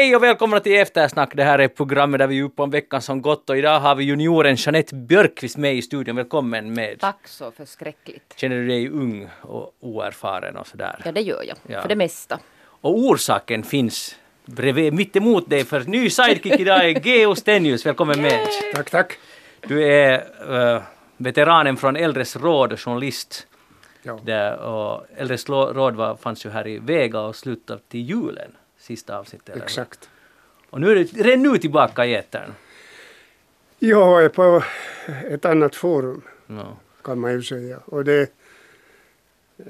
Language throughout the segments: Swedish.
Hej och välkomna till Eftersnack. Det här är programmet där vi är uppe om veckan som gått och idag har vi junioren Jeanette Björkqvist med i studion. Välkommen med. Tack så förskräckligt. Känner du dig ung och oerfaren och sådär? Ja, det gör jag. Ja. För det mesta. Och orsaken finns bredvid, mitt emot dig för ny sidekick idag är Geo Stenius. Välkommen med. Tack, tack. Du är uh, veteranen från Äldres råd, journalist. Ja. Där, och Äldres råd var, fanns ju här i Vega och slutade till julen, sista avsnittet. eller? Exakt. Och nu är det redan nu tillbaka i etern. Jag är på ett annat forum Ja. kan man ju säga. Och det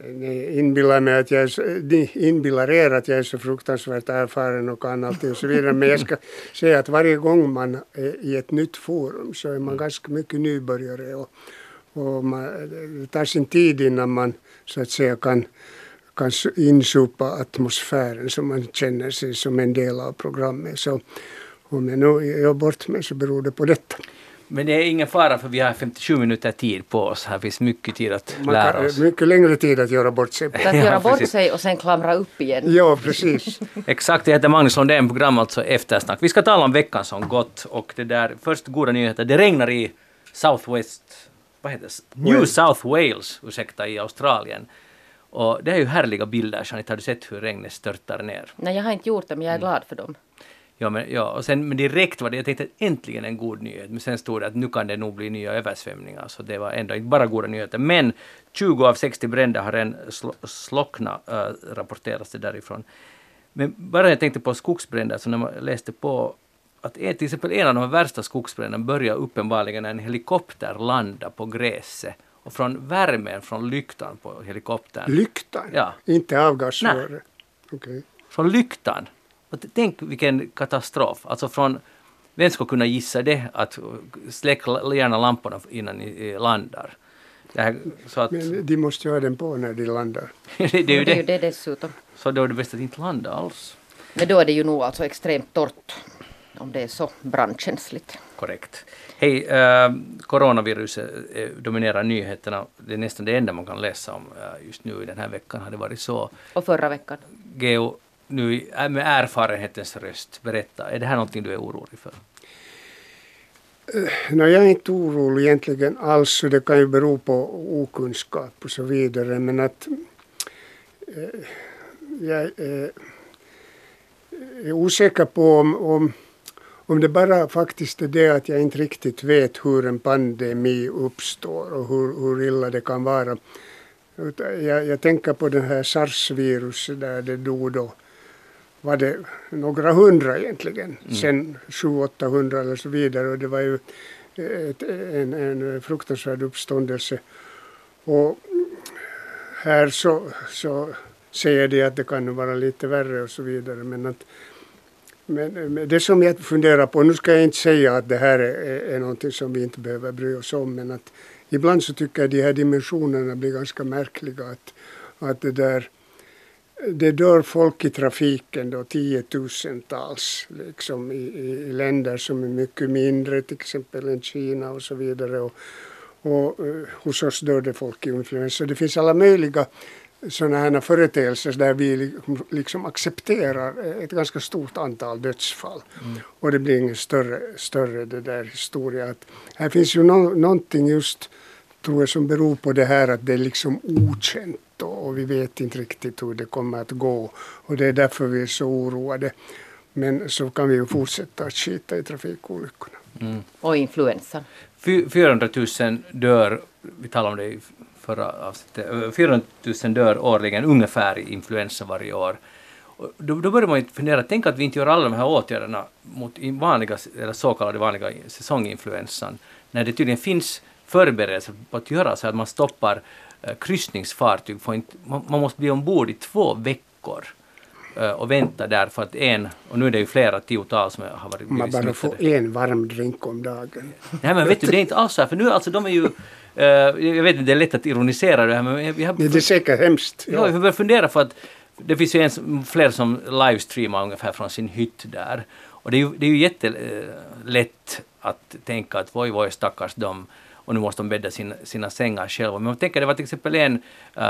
ni inbillar mig att jag är, ni inbillar er att jag är så fruktansvärt erfaren och kan allting och så vidare. Men jag ska säga att varje gång man är i ett nytt forum så är man ganska mycket nybörjare och, och man, det tar sin tid innan man så att säga kan kan insupa atmosfären så man känner sig som en del av programmet. Så om jag nu gör bort mig så beror det på detta. Men det är ingen fara för vi har 57 minuter tid på oss. Här finns mycket tid att Man lära kan, oss. mycket längre tid att göra bort sig på. Att göra bort sig och sen klamra upp igen. Ja, precis. Exakt, jag heter Magnus Lundén, program alltså Eftersnack. Vi ska tala om veckan som gått och det där, först goda nyheter. Det regnar i Southwest, vad heter det? New Wales. South Wales, ursäkta, i Australien. Och det är ju härliga bilder, Jeanette, har du sett hur regnet störtar ner? Nej, jag har inte gjort det, men jag är Mm. glad för dem. Ja, men, ja, och sen men direkt var det, jag tänkte äntligen en god nyhet, men sen stod det att nu kan det nog bli nya översvämningar, så det var ändå inte bara goda nyheter. Men 20 av 60 bränder har en sl slocknat, äh, rapporteras det därifrån. Men bara jag tänkte på skogsbränder, så när man läste på att en, till exempel en av de värsta skogsbränderna började uppenbarligen när en helikopter landade på gräset. Och från värmen från lyktan på helikoptern, Lyktan, Ja. inte avgasröret. Okej. från lyktan. Och tänk vilken katastrof. Alltså från, vem skulle kunna gissa det? Att släck gärna lamporna innan ni eh, landar. Det, här, så att, Men de måste ju ha den på när de landar. det, är ju det är ju det. det dessutom. Så då är det bäst att inte landa alls. Men då är det ju nog alltså extremt torrt. Om det är så brandkänsligt. Korrekt. Hej, äh, coronaviruset eh, dominerar nyheterna. Det är nästan det enda man kan läsa om äh, just nu i den här veckan har det varit så. Och förra veckan. Geo, nu äh, med erfarenhetens röst, berätta, är det här någonting du är orolig för? No, jag är inte orolig egentligen alls, så det kan ju bero på okunskap och så vidare. Men att eh, jag eh, är osäker på om, om, om det bara faktiskt är det att jag inte riktigt vet hur en pandemi uppstår och hur, hur illa det kan vara. Jag, jag tänker på den här sars-viruset där det dog då var det några hundra egentligen. Sen 700-800 eller så vidare. Och det var ju ett, en, en fruktansvärd uppståndelse. Och här så, så säger de att det kan vara lite värre och så vidare. Men, att, men, eh, men det som jag funderar på, nu ska jag inte säga att det här är, är någonting som vi inte behöver bry oss om. Men att ibland så tycker jag de här dimensionerna blir ganska märkliga. Att, att det där det dör folk i trafiken då tiotusentals liksom i, i, i länder som är mycket mindre, till exempel än Kina och så vidare. Och, och och hos oss dör det folk i influensa. Det finns alla möjliga sådana här företeelser där vi li- liksom accepterar ett ganska stort antal dödsfall. Och det blir ingen större, större det där historia. Att här finns ju nå någonting just tror jag som beror på det här att det är liksom okänt och, och vi vet inte riktigt hur det kommer att gå. Och det är därför vi är så oroade. Men så kan vi ju fortsätta att skita i trafikolyckorna. Och influensan. Fy- 400 000 dör, vi talade om det i förra avsnittet, eh, 400 000 dör årligen ungefär i influensa varje år. Och Då, då börjar man ju fundera, tänk att vi inte gör alla de här åtgärderna mot vanliga, eller så kallade vanliga säsonginfluensan, när det tydligen finns förberedelser på att göra så att man stoppar eh, kryssningsfartyg, får inte, man, man måste bli ombord i två veckor och vänta där för att en, och nu är det ju flera tiotals som har varit Man bara får en varm drink om dagen. Nej men vet du, det är inte alls så här, för nu alltså de är ju, eh, jag vet inte, det är lätt att ironisera det här men vi har, Det är säkert hemskt. ja. vi börjar fundera för att det finns ju en, fler som livestreamar ungefär från sin hytt där. Och det är ju, det är ju jättelätt att tänka att voj voj stackars dem och nu måste de bädda sin, sina sängar själva. Men man tänker det var till exempel en, uh,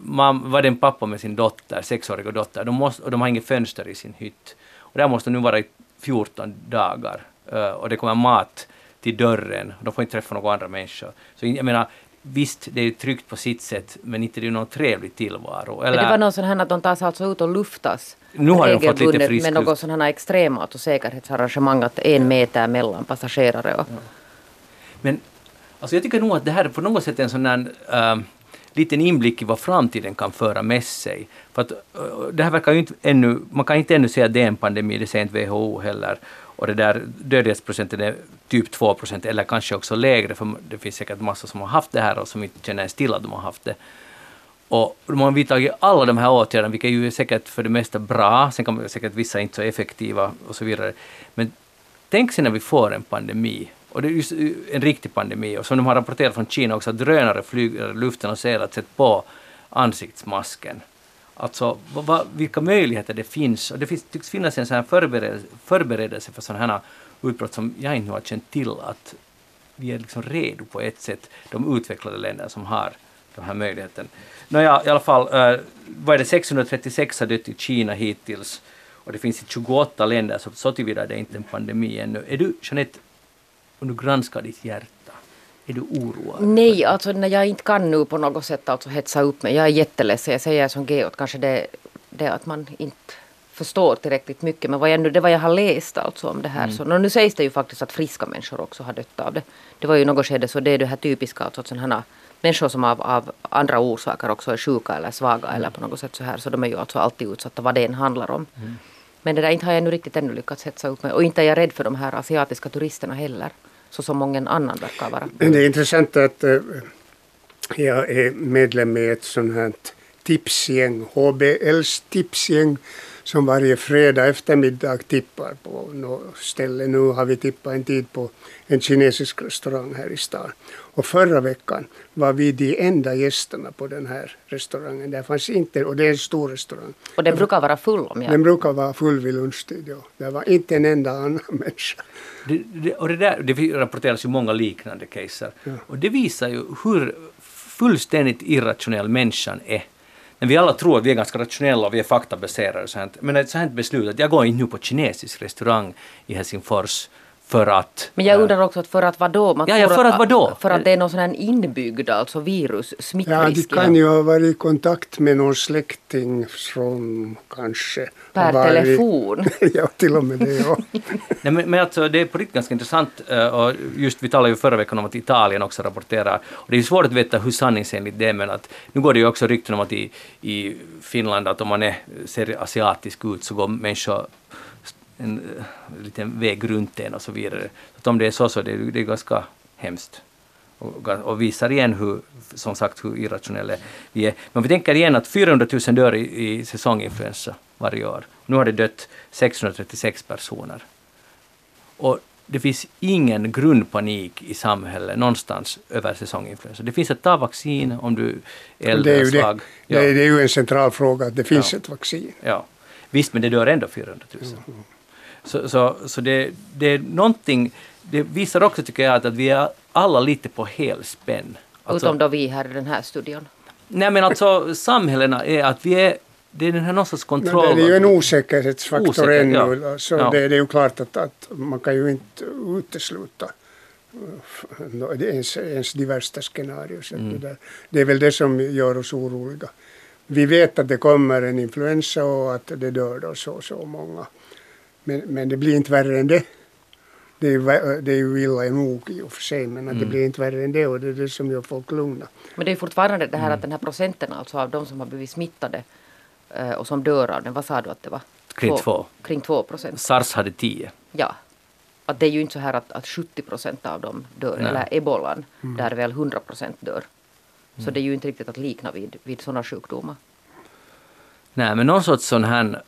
mam, var det en pappa med sin dotter, sexåriga dotter, de måste, och de har inget fönster i sin hytt. Och där måste de nu vara i 14 dagar. Uh, och det kommer mat till dörren. De får inte träffa några andra människor. Så jag menar, visst, det är tryggt på sitt sätt, men inte det är någon trevlig tillvaro. Eller, men det var någon sån här att de tar sig alltså ut och luftas nu har de fått lite frisk med något sån här extremat och säkerhetsarrangemang att en meter mellan passagerare. Och. Ja. Men alltså jag tycker nog att det här är på något sätt en sån där uh, liten inblick i vad framtiden kan föra med sig. För att, uh, det här verkar ju inte ännu, man kan inte ännu säga att det är en pandemi, det säger inte WHO heller. Och det där dödlighetsprocenten är typ 2 procent eller kanske också lägre, för det finns säkert massor som har haft det här och som inte känner ens till att de har haft det. Och de har vidtagit alla de här åtgärderna, vilka ju är säkert för det mesta bra, sen kan man säkert vissa inte så effektiva och så vidare. Men tänk sig när vi får en pandemi, och det är just en riktig pandemi, och som de har rapporterat från Kina också, att drönare flyger i luften och ser att sätt på ansiktsmasken. Alltså va, vilka möjligheter det finns. Och det finns, tycks finnas en sån här förberedelse, förberedelse för sådana här utbrott som jag inte har känt till att vi är liksom redo på ett sätt, de utvecklade länder som har den här möjligheten. Nåja, i alla fall, uh, vad är det, 636 har dött i Kina hittills och det finns i 28 länder, så, så tillvida är det inte en pandemi ännu. Är du, Jeanette, om du granskar ditt hjärta, är du oroad? Nej, alltså när jag inte kan nu på något sätt alltså hetsa upp mig. Jag är jätteledsen, jag säger som Geot, kanske det, det att man inte förstår tillräckligt mycket. Men vad jag nu, det var jag har läst alltså om det här. Mm. Så, nu sägs det ju faktiskt att friska människor också har dött av det. Det var ju något skede så det är det här typiska, alltså sådana människor som av, av, andra orsaker också är sjuka eller svaga mm. eller på något sätt så här. Så de är ju alltså alltid utsatta vad det än handlar om. Mm. Men det där inte har jag ännu riktigt ännu lyckats hetsa upp mig. Och inte är jag rädd för de här asiatiska turisterna heller. Så som många annan verkar vara. Det är intressant att eh, jag är medlem i ett sånt här tipsgäng, HBLs tipsgäng som varje fredag eftermiddag tippar på något ställe. Nu har vi tippat en tid på en kinesisk restaurang här i stan. Och förra veckan var vi de enda gästerna på den här restaurangen. Det fanns inte, och det är en stor restaurang. Och den brukar vara full om jag... Den brukar vara full vid lunchtid, ja. Det var inte en enda annan människa. Det, det, och det, där, det rapporteras ju många liknande caser. Ja. Och det visar ju hur fullständigt irrationell människan är. Men vi alla tror att vi är ganska rationella och vi är faktabaserade. Men ett sånt beslut att jag går in nu på kinesisk restaurang i Helsingfors för att... Men jag undrar också att för att vadå? Man ja, ja, för att vadå? För att det är någon sån här inbyggd alltså virus, smittrisk. Ja, de kan ju ha varit i kontakt med någon släkting från kanske... Per var telefon? ja, till och med det, ja. Nej, men, men alltså, det är på riktigt ganska intressant eh, och just vi talade ju förra veckan om att Italien också rapporterar och det är svårt att veta hur sanningsenligt det är men att nu går det ju också rykten om att i, i Finland att om man är, ser asiatisk ut så går människor en uh, liten väg runt en och så vidare. Så om det är så så det är det är ganska hemskt. Och, och visar igen hur, som sagt, hur irrationella vi är. Men vi tänker igen att 400 000 dör i, i säsonginfluensa varje år. Nu har det dött 636 personer. Och det finns ingen grundpanik i samhället någonstans över säsonginfluensa. Det finns att ta vaccin om du är äldre och svag. Det, ja. det, är ju en central fråga att det finns ja. ett vaccin. Ja. Visst, men det dör ändå 400 000. Mm. Så, så, så det, det är någonting, det visar också tycker jag att, att vi är alla lite på helspänn. Alltså, Utom då vi här i den här studion. Nej men alltså samhällena är att vi är det är den här någon sorts kontroll. Men det är ju en osäkerhetsfaktor Osäker, ännu. Ja. Så ja. Det, det, är ju klart att, att man kan ju inte utesluta ens, ens de värsta scenarier. Mm. Det, det är väl det som gör oss oroliga. Vi vet att det kommer en influensa och att det dör då så så många. Men, men det blir inte värre än det. Det är, det är ju illa nog i och för sig men att mm. det blir inte värre än det och det är det som gör folk lugna. Men det är fortfarande det här mm. att den här procenten alltså av de som har blivit smittade eh, och som dör av den, vad sa du att det var? Kring två. Kring två procent. Sars hade tio. Ja. Att det är ju inte så här att, att 70 procent av dem dör, Nej. eller ebolan, mm. där väl 100 procent dör. Så mm. det är ju inte riktigt att likna vid, vid sådana sjukdomar. Nej, men någon sorts sån här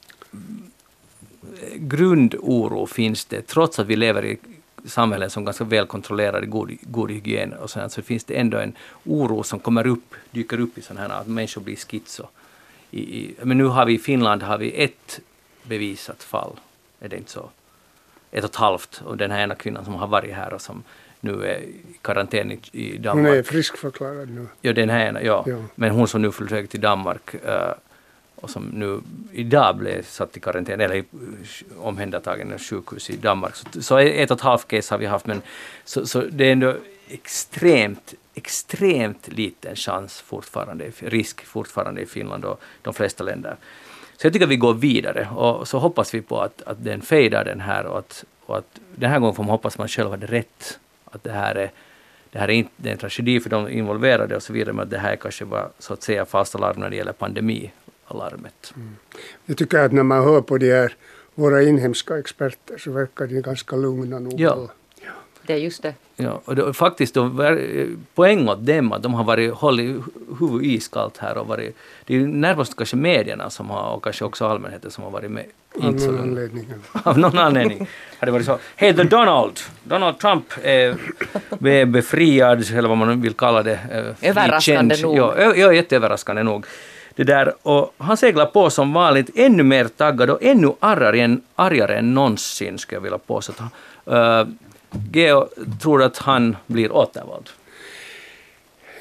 grundoro finns det, trots att vi lever i samhällen som ganska väl kontrollerade, god, god hygien och sånt, så finns det ändå en oro som kommer upp, dyker upp i sådana här, att människor blir schizo. I, i, men nu har vi i Finland har vi ett bevisat fall, är det inte så? Ett och ett halvt, och den här ena kvinnan som har varit här och som nu är i karantän i, i Danmark. Hon är friskförklarad nu. Ja, den här ena, ja. ja. Men hon som nu flög till Danmark uh, och som nu idag blev satt i karantän eller omhändertagen i sjukhus i Danmark. Så, så ett och ett halvt case har vi haft men så, så det är ändå extremt, extremt liten chans fortfarande, risk fortfarande i Finland och de flesta länder. Så jag tycker att vi går vidare och så hoppas vi på att, att den fejdar den här och att, och att den här gången får man hoppas att man själv hade rätt. Att det här är, det här är inte det är en tragedi för de involverade och så vidare, men att det här kanske var så att säga falskt alarm när det gäller pandemi pandemialarmet. Mm. Jag tycker att när man hör på de här våra inhemska experter så verkar de ganska lugna nog. Ja. Det är just det. Ja, och det, faktiskt då, poäng åt dem att de har varit, hållit huvudet iskallt här och varit, det är närmast kanske medierna som har, och kanske också allmänheten som har varit med. Av någon anledning. Av någon anledning. Har det varit så. Hej, the Donald! Donald Trump är befriad, eller vad man vill kalla det. Överraskande nog. Ja, ja, jätteöverraskande nog. Det där, och han seglar på som vanligt, ännu mer taggad och ännu argare än, argare än någonsin, skulle jag vilja påstå. Uh, Geo, tror att han blir återvald?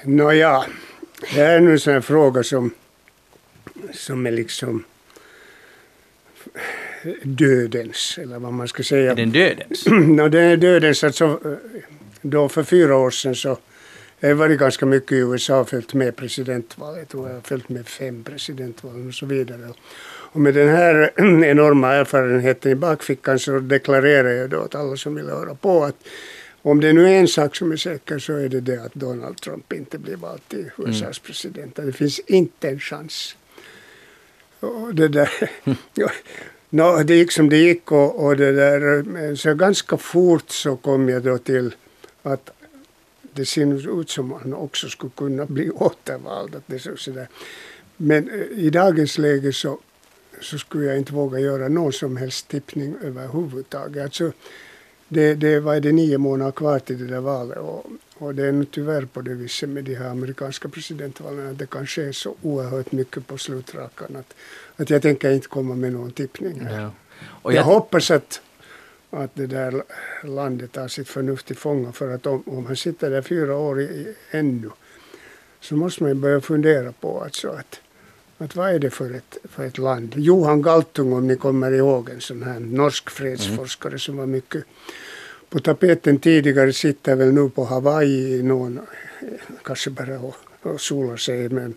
Nåja, det är nu en sån fråga som, som är liksom dödens, eller vad man ska säga. Är den dödens? no, den är dödens. Alltså, då för fyra år sedan så jag har varit ganska mycket i USA och följt med presidentvalet. Jag har följt med fem presidentval och så vidare. Och med den här enorma erfarenheten i bakfickan så deklarerar jag då att alla som vill höra på att om det nu är en sak som är säker så är det det att Donald Trump inte blir vald till USAs mm. president. Det finns inte en chans. Och det där... no, det gick som det gick och, och det där, så ganska fort så kom jag då till att det ser ut som han också skulle kunna bli återvald. Att det så, så där. Men eh, i dagens läge så så skulle jag inte våga göra någon som helst tippning överhuvudtaget. Alltså, det, det var det nio månader kvar till det där valet och, och det är nu tyvärr på det viset med de här amerikanska presidentvalen att det kan ske så oerhört mycket på slutrakan att, att jag tänker inte komma med någon tippning. Ja. Och jag, jag hoppas att, att det där landet tar sitt förnuft i fånga för att om, om han sitter där fyra år i, ännu så måste man börja fundera på alltså att att vad är det för ett, för ett land? Johan Galtung, om ni kommer ihåg, en sån här norsk fredsforskare mm. som var mycket på tapeten tidigare, sitter väl nu på Hawaii i någon, kanske bara och, och solar sig, men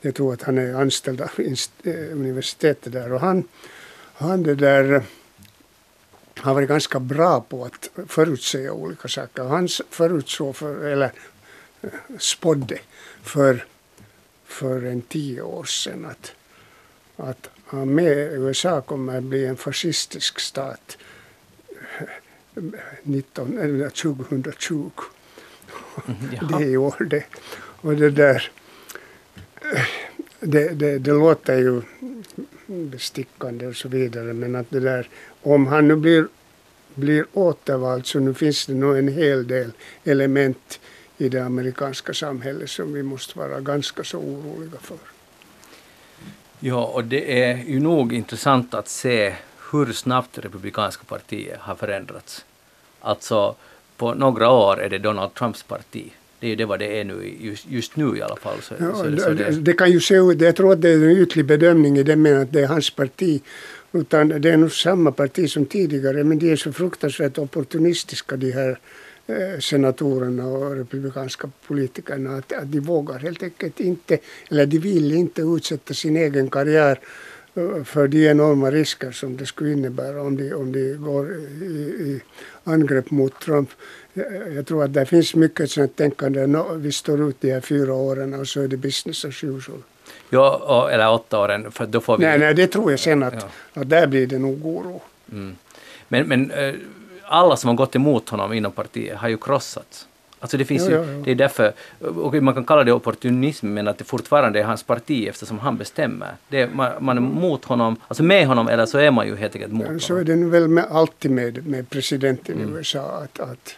jag tror att han är anställd av eh, universitetet där och han, han det där har varit ganska bra på att förutse olika saker. Han förutsåg, för, eller eh, spådde för för en tio år sedan att, att med USA kommer att bli en fascistisk stat 19, eller 2020. Mm, det är i år det. Och det där, det, det, det låter ju bestickande och så vidare men att det där, om han nu blir, blir återvald så nu finns det nog en hel del element i det amerikanska samhället som vi måste vara ganska så oroliga för. Ja, och det är ju nog intressant att se hur snabbt Republikanska partiet har förändrats. Alltså, på några år är det Donald Trumps parti. Det är ju det vad det är nu, just, just nu i alla fall. Så, ja, så, det, så det, det, kan ju se ut, jag tror att det är en ytlig bedömning i den meningen att det är hans parti. Utan det är nog samma parti som tidigare, men de är så fruktansvärt opportunistiska de här eh, senatorerna och republikanska politikerna att, att de vågar helt enkelt inte, eller de vill inte utsätta sin egen karriär eh, för de enorma risker som det skulle innebära om de, om de går i, i angrepp mot Trump. Jag tror att det finns mycket sånt tänkande. No, vi står ut de här fyra åren och så är det business as usual. Ja, eller åtta åren, för då får vi... Nej, nej det tror jag sen att, ja. att där blir det nog oro. Mm. Men, men eh, alla som har gått emot honom inom partiet har ju krossats. Alltså det finns jo, ju, jo, jo. det är därför, och man kan kalla det opportunism, men att det fortfarande är hans parti eftersom han bestämmer. Det är, man, man är mot honom, alltså med honom eller så är man ju helt enkelt mot honom. Så är det väl med, alltid med, med presidenten i mm. USA att, att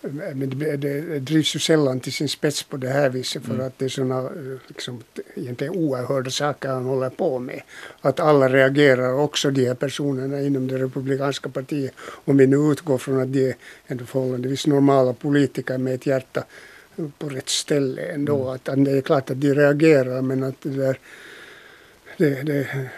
men det, det drivs ju sällan till sin spets på det här viset för mm. att det är sådana liksom, egentligen oerhörda saker han håller på med. Att alla reagerar, också de här personerna inom det republikanska partiet. Om vi nu utgår från att de är ändå förhållandevis normala politiker med ett hjärta på rätt ställe ändå. Mm. Att, att det är klart att de reagerar men att det där det, det,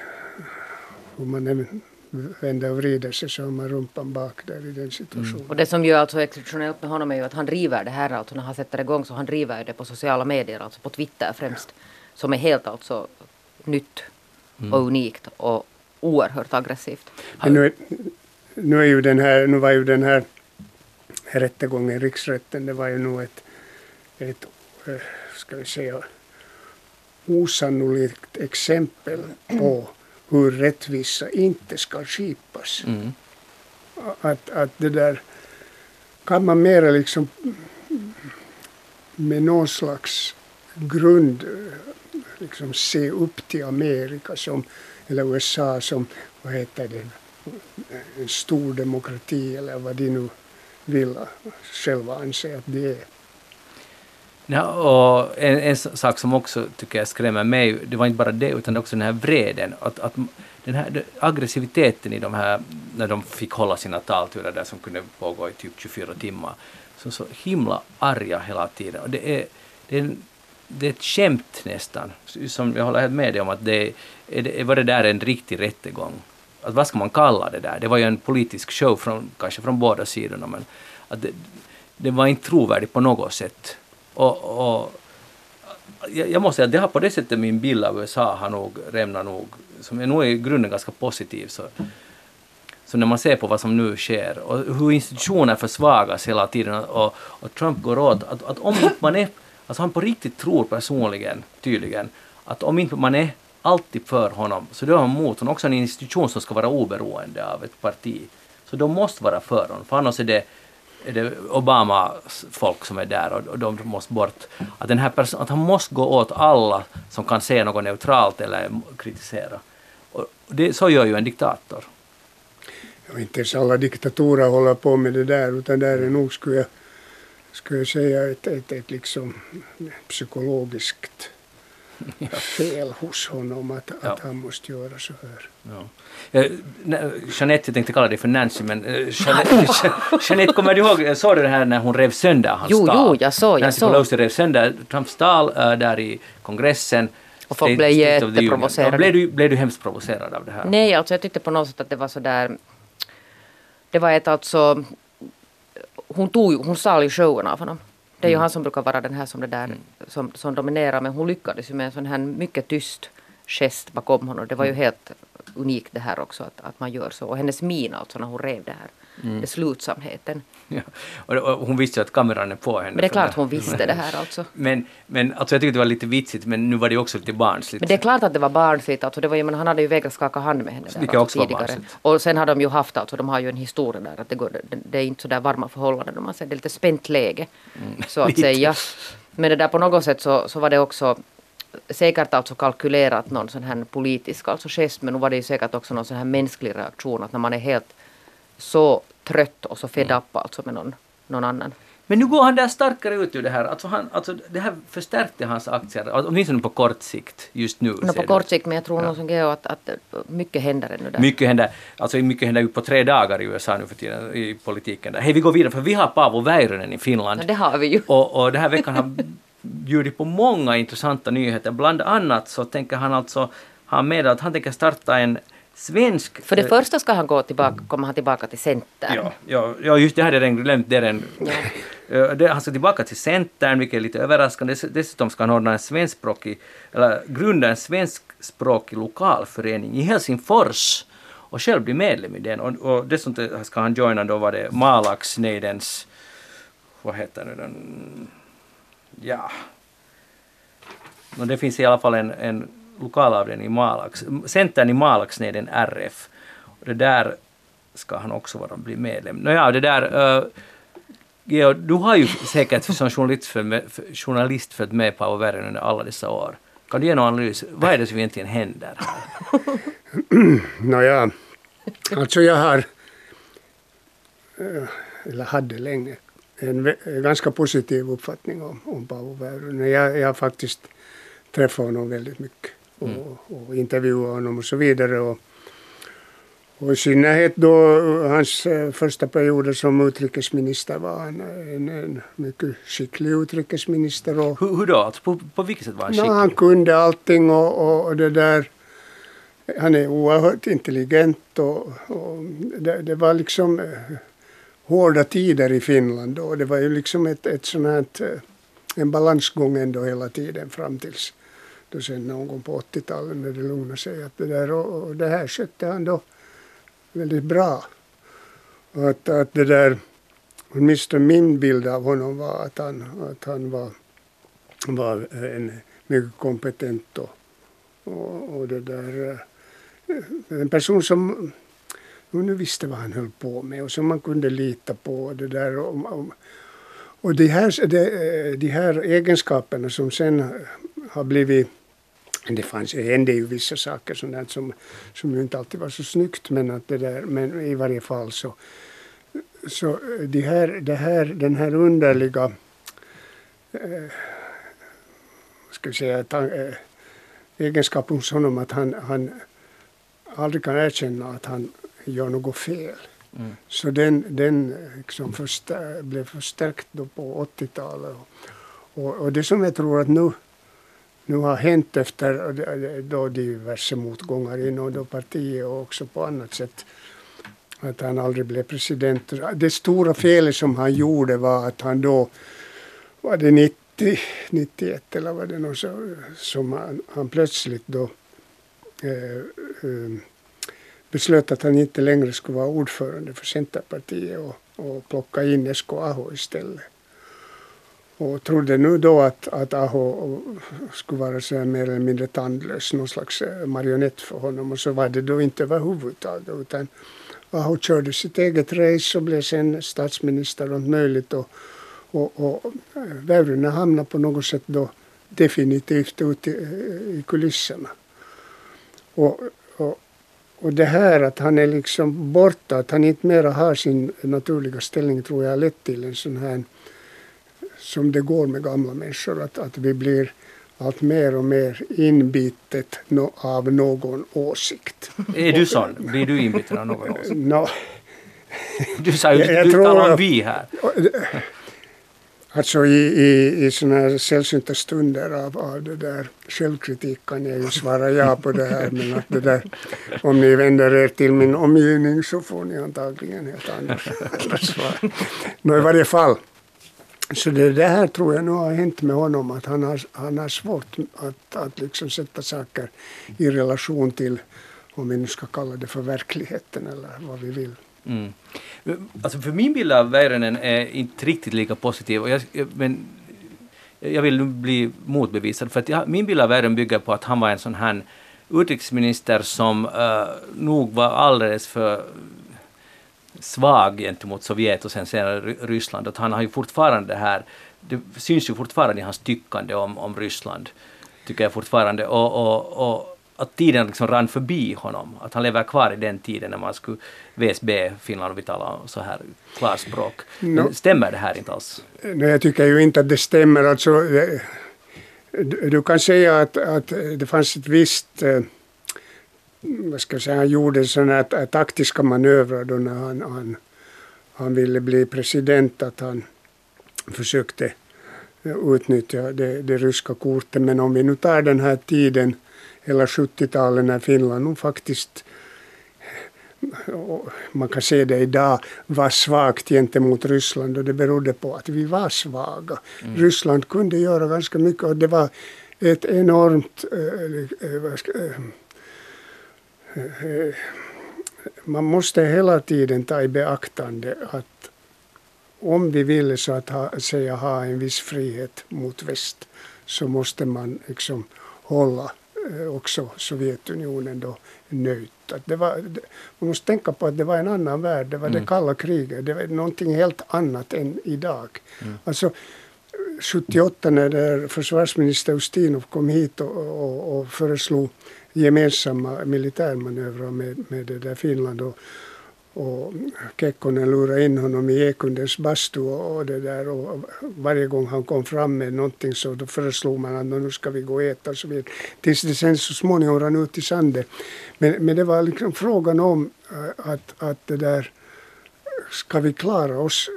hur man vänder och vrider sig så har man rumpan bak där i den situationen. Och det som ju alltså exceptionellt med honom är ju att han driver det här alltså när han sätter igång så han driver det på sociala medier, alltså på Twitter främst. Som är helt alltså nytt och unikt och oerhört aggressivt. Men nu, är, nu, är ju den här, nu var ju den här rättegången i riksrätten, det var ju nog ett, ett eh, ska vi säga, osannolikt exempel på hur rättvisa inte ska skipas. Mm. Att, att det där kan man mera liksom med någon slags grund liksom se upp till Amerika som, eller USA som, vad heter det, en stor demokrati eller vad de nu vill själva anse att det är. Ja, och en, en sak som också tycker jag skrämmer mig, det var inte bara det utan också den här vreden. Att, att den här aggressiviteten i de här, när de fick hålla sina talturer där som kunde pågå i typ 24 timmar, så, så himla arga hela tiden. Och det är, det är, en, det är ett skämt nästan. Som jag håller helt med dig om att det, är, det, var det där en riktig rättegång? Att vad ska man kalla det där? Det var ju en politisk show från, kanske från båda sidorna men att det, det var inte trovärdigt på något sätt. Och, och jag, jag måste säga att det har på det sättet min bild av USA har nog rämnat nog, som är nog i grunden ganska positiv. Så, så när man ser på vad som nu sker och hur institutioner försvagas hela tiden och, och Trump går åt, att, att om inte man är, alltså han på riktigt tror personligen, tydligen, att om inte man är alltid för honom, så då är han mot honom. Också en institution som ska vara oberoende av ett parti. Så de måste vara för honom, för annars är det är det Obamas folk som är där och de måste bort. Att, den här person, att han måste gå åt alla som kan säga något neutralt eller kritisera. Och det, så gör ju en diktator. Ja, inte ens alla diktatorer håller på med det där utan där är nog, skulle jag, skulle jag säga, ett, ett, ett liksom psykologiskt fel hos honom att, ja. att han måste göra så här. Ja. Jeanette, jag tänkte kalla dig för Nancy, men uh, Jeanette, Jeanette, kommer du ihåg, såg du det här när hon rev sönder hans jo, tal? Jo, jag såg. Nancy jag Pelosi rev sönder Trumps tal uh, där i kongressen. Och folk blev jätteprovocerade. Blev du, blev du hemskt provocerad av det här? Nej, alltså jag tyckte på något sätt att det var så där... Det var ett alltså... Hon, tog, hon stal ju showen av honom. Det är ju mm. han som brukar vara den här som, det där, mm. som, som dominerar men hon lyckades ju med en sån här mycket tyst gest bakom honom. Det var ju mm. helt unikt det här också att, att man gör så. Och hennes min alltså när hon rev det här. Mm. Beslutsamheten. Ja. Och, och hon visste ju att kameran är på henne. Men det är klart hon visste det här alltså. men, men alltså jag tyckte det var lite vitsigt men nu var det också lite barnsligt. Men det är klart att det var barnsligt. Alltså det var ju, men han hade ju vägrat skaka hand med henne där, alltså, tidigare. Och sen har de ju haft alltså, de har ju en historia där att det, går, det, det är inte så där varma förhållanden. Man säger, det är lite spänt läge. Mm. Så att säga. Men det där på något sätt så, så var det också säkert alltså kalkylerat någon sån här politisk alltså gest men nu var det ju säkert också någon sån här mänsklig reaktion att när man är helt så trött och så fed mm. up alltså med någon, någon annan. Men nu går han där starkare ut ur det här. Alltså, han, alltså det här förstärkte hans aktier, alltså, åtminstone på kort sikt just nu. No, på kort sikt, men jag tror ja. som Geo att, att mycket händer ännu där. Mycket händer, alltså mycket händer ju på tre dagar i USA nu för tiden i politiken. Hej, vi går vidare för vi har Paavo Väyrynen i Finland. Ja, det har vi ju. Och, och den här veckan har bjudit på många intressanta nyheter. Bland annat så tänker han alltså ha med att han tänker starta en svensk... För det första ska han gå tillbaka, komma han tillbaka till Centern. Ja, ja, ja just det hade jag redan glömt. Det är en, ja. han ska tillbaka till Centern, vilket är lite överraskande. Dessutom ska han ordna en svenskspråkig, eller grunda en svenskspråkig lokalförening i Helsingfors och själv bli medlem i den. Och, och dessutom ska han joina då var det Malaxneidens, vad heter det den, ja. Och det finns i alla fall en, en lokalavdelning i Malax, centern i Malaxneden RF. Och det där ska han också vara, bli medlem. Nåja, det där uh, Geo, du har ju säkert som journalist följt med, journalist följt med Paavo Väyrynen under alla dessa år. Kan du ge någon analys? Vad är det som egentligen händer? Nåja, alltså jag har, eller hade länge, en ganska positiv uppfattning om, om Paavo Väyrynen. Jag, jag har faktiskt träffat honom väldigt mycket och, mm. och intervjuat honom och så vidare. Och, och i synnerhet då hans eh, första perioder som utrikesminister var han en, en mycket skicklig utrikesminister. Och, hur, hur då? Alltså på, på vilket sätt var han skicklig? No, han kunde allting och, och, och det där han är oerhört intelligent och, och det, det, var liksom eh, hårda tider i Finland då. Det var ju liksom ett, ett sånt här, eh, en balansgång ändå hela tiden fram tills då sen någon gång på 80-talet när det lugnade sig. Att det, där, och, och det här skötte han då väldigt bra. Och att, att det där, åtminstone min bild av honom var att han, att han var, var eh, en mycket kompetent och, och, och det där, eh, en person som nu visste vad han höll på med och som man kunde lita på. Det där, och, och, och de, här, de, eh, de här egenskaperna som sen har blivit det fanns, hände ju vissa saker sådant som, som ju inte alltid var så snyggt men, att det där, men i varje fall så, så de här, det här, den här underliga eh, ska vi säga, ta, eh, egenskap hos honom att han, han aldrig kan erkänna att han gör något fel. Mm. Så den, den liksom förstär, blev förstärkt då på 80-talet. Och, och, och, det som jag tror att nu, nu har hänt efter då diverse motgångar inom då partiet och också på annat sätt att han aldrig blev president. Det stora felet som han gjorde var att han då var det 90, 91 eller vad det nu så, som han, han plötsligt då eh, eh, beslöt att han inte längre skulle vara ordförande för Centerpartiet och, och plocka in Esko Aho istället. Och trodde nu då att, att Aho skulle vara så mer eller mindre tandlös, någon slags eh, marionett för honom. Och så var det då inte överhuvudtaget. Utan Aho körde sitt eget race och blev sen statsminister och möjligt. Och, och, och eh, Väyrynen hamnade på något sätt då definitivt ute i, i kulisserna. Och, och, och det här att han är liksom borta, att han inte mera har sin naturliga ställning tror jag har lett till en sån här som det går med gamla människor, att, att vi blir allt mer och mer inbitet no, av någon åsikt. Är du sån? Blir du inbiten av någon åsikt? No. Du sa ju, du talar om vi här. Alltså i, i, i sådana här sällsynta stunder av, av det där självkritik kan jag ju svara ja på det här men att det där om ni vänder er till min omgivning så får ni antagligen helt andra svar. Nå i varje fall så det, det här tror jag nu har hänt med honom att han har, han har svårt att, att liksom sätta saker i relation till om vi nu ska kalla det för verkligheten eller vad vi vill. Mm. Alltså för min bild av Väyrynen är inte riktigt lika positiv. Och jag, men jag vill nu bli motbevisad. För att jag, min bild av Väyrynen bygger på att han var en sån här utrikesminister som uh, nog var alldeles för svag gentemot Sovjet och sen senare Ryssland. Att han har ju fortfarande det här, det syns ju fortfarande i hans tyckande om, om Ryssland, tycker jag fortfarande. Och, och, och att tiden liksom rann förbi honom, att han lever kvar i den tiden när man skulle VSB, Finland och vi talar så här klarspråk. No. Stämmer det här inte alls? No, jag tycker ju inte att det stämmer. Alltså, du, du kan säga att, att det fanns ett visst eh, vad ska jag säga, han gjorde sådana här taktiska manövrar då när han, han, han ville bli president, att han försökte utnyttja det, det ryska kortet. Men om vi nu tar den här tiden, hela 70-talet när Finland nog faktiskt man kan se det idag, var svagt gentemot Ryssland och det berodde på att vi var svaga. Mm. Ryssland kunde göra ganska mycket och det var ett enormt äh, äh, man måste hela tiden ta i beaktande att om vi vill så att ha, säga ha en viss frihet mot väst så måste man liksom hålla eh, också Sovjetunionen då nöjt. Att det var, man måste tänka på att det var en annan värld, det var mm. det kalla kriget, det var någonting helt annat än idag. Mm. Alltså 78 när försvarsminister Ustinov kom hit och, och, och föreslog gemensamma militärmanövrar med, med det där Finland och, och Kekkonen lurade in honom i Ekundens bastu och, och, det där och varje gång han kom fram med någonting så då föreslog man att nu ska vi gå och äta och så vidare. Tills det sen så småningom rann ut i sanden. Men, men det var liksom frågan om eh, att, att det där ska vi klara oss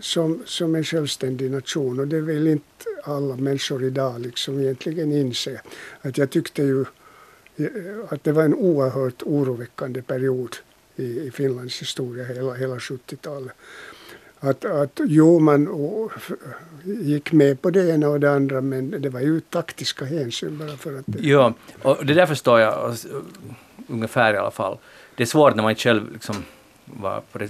som, som en självständig nation och det vill inte alla människor idag liksom egentligen inse. Att jag tyckte ju att det var en oerhört oroväckande period i, i Finlands historia hela, hela 70-talet. Att, att jo, man gick med på det ena och det andra men det var ju taktiska hänsyn bara för att... Det... Ja, och det där förstår jag ungefär i alla fall. Det är svårt när man själv liksom var på det,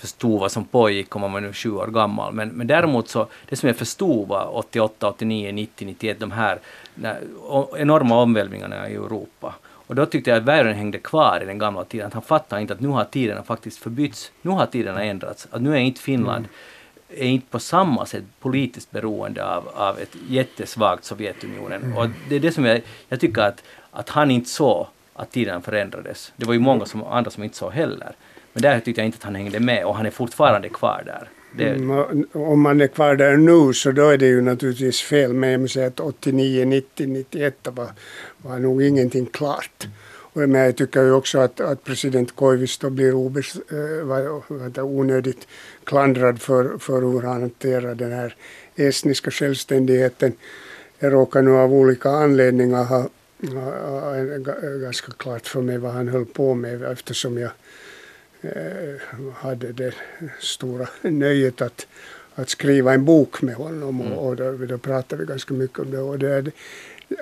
förstod vad som pågick om man var nu sju år gammal. Men, men däremot så, det som jag förstod var 88, 89, 90, 91, de här när, enorma omvälvningarna i Europa. Och då tyckte jag att världen hängde kvar i den gamla tiden. Att han fattade inte att nu har tiderna faktiskt förbytts. Nu har tiderna ändrats. Att nu är inte Finland mm. är inte på samma sätt politiskt beroende av, av ett jättesvagt Sovjetunionen. Mm. Och det är det som jag, jag tycker att, att han inte såg att tiden förändrades. Det var ju många som, andra som inte såg heller. Men där tyckte jag inte att han hängde med och han är fortfarande kvar där. Det... Mm, om man är kvar där nu så då är det ju naturligtvis fel. Men jag måste säga att 89, 90, 91 var, var nog ingenting klart. Och men jag tycker ju också att, att president Koivisto blir obes, äh, var, onödigt klandrad för, för hur han hanterar den här estniska självständigheten. Jag råkar nu av olika anledningar ha, ha, ha ganska klart för mig vad han höll på med eftersom jag hade det stora nöjet att, att skriva en bok med honom mm. och, då, då pratade vi ganska mycket om det. Och det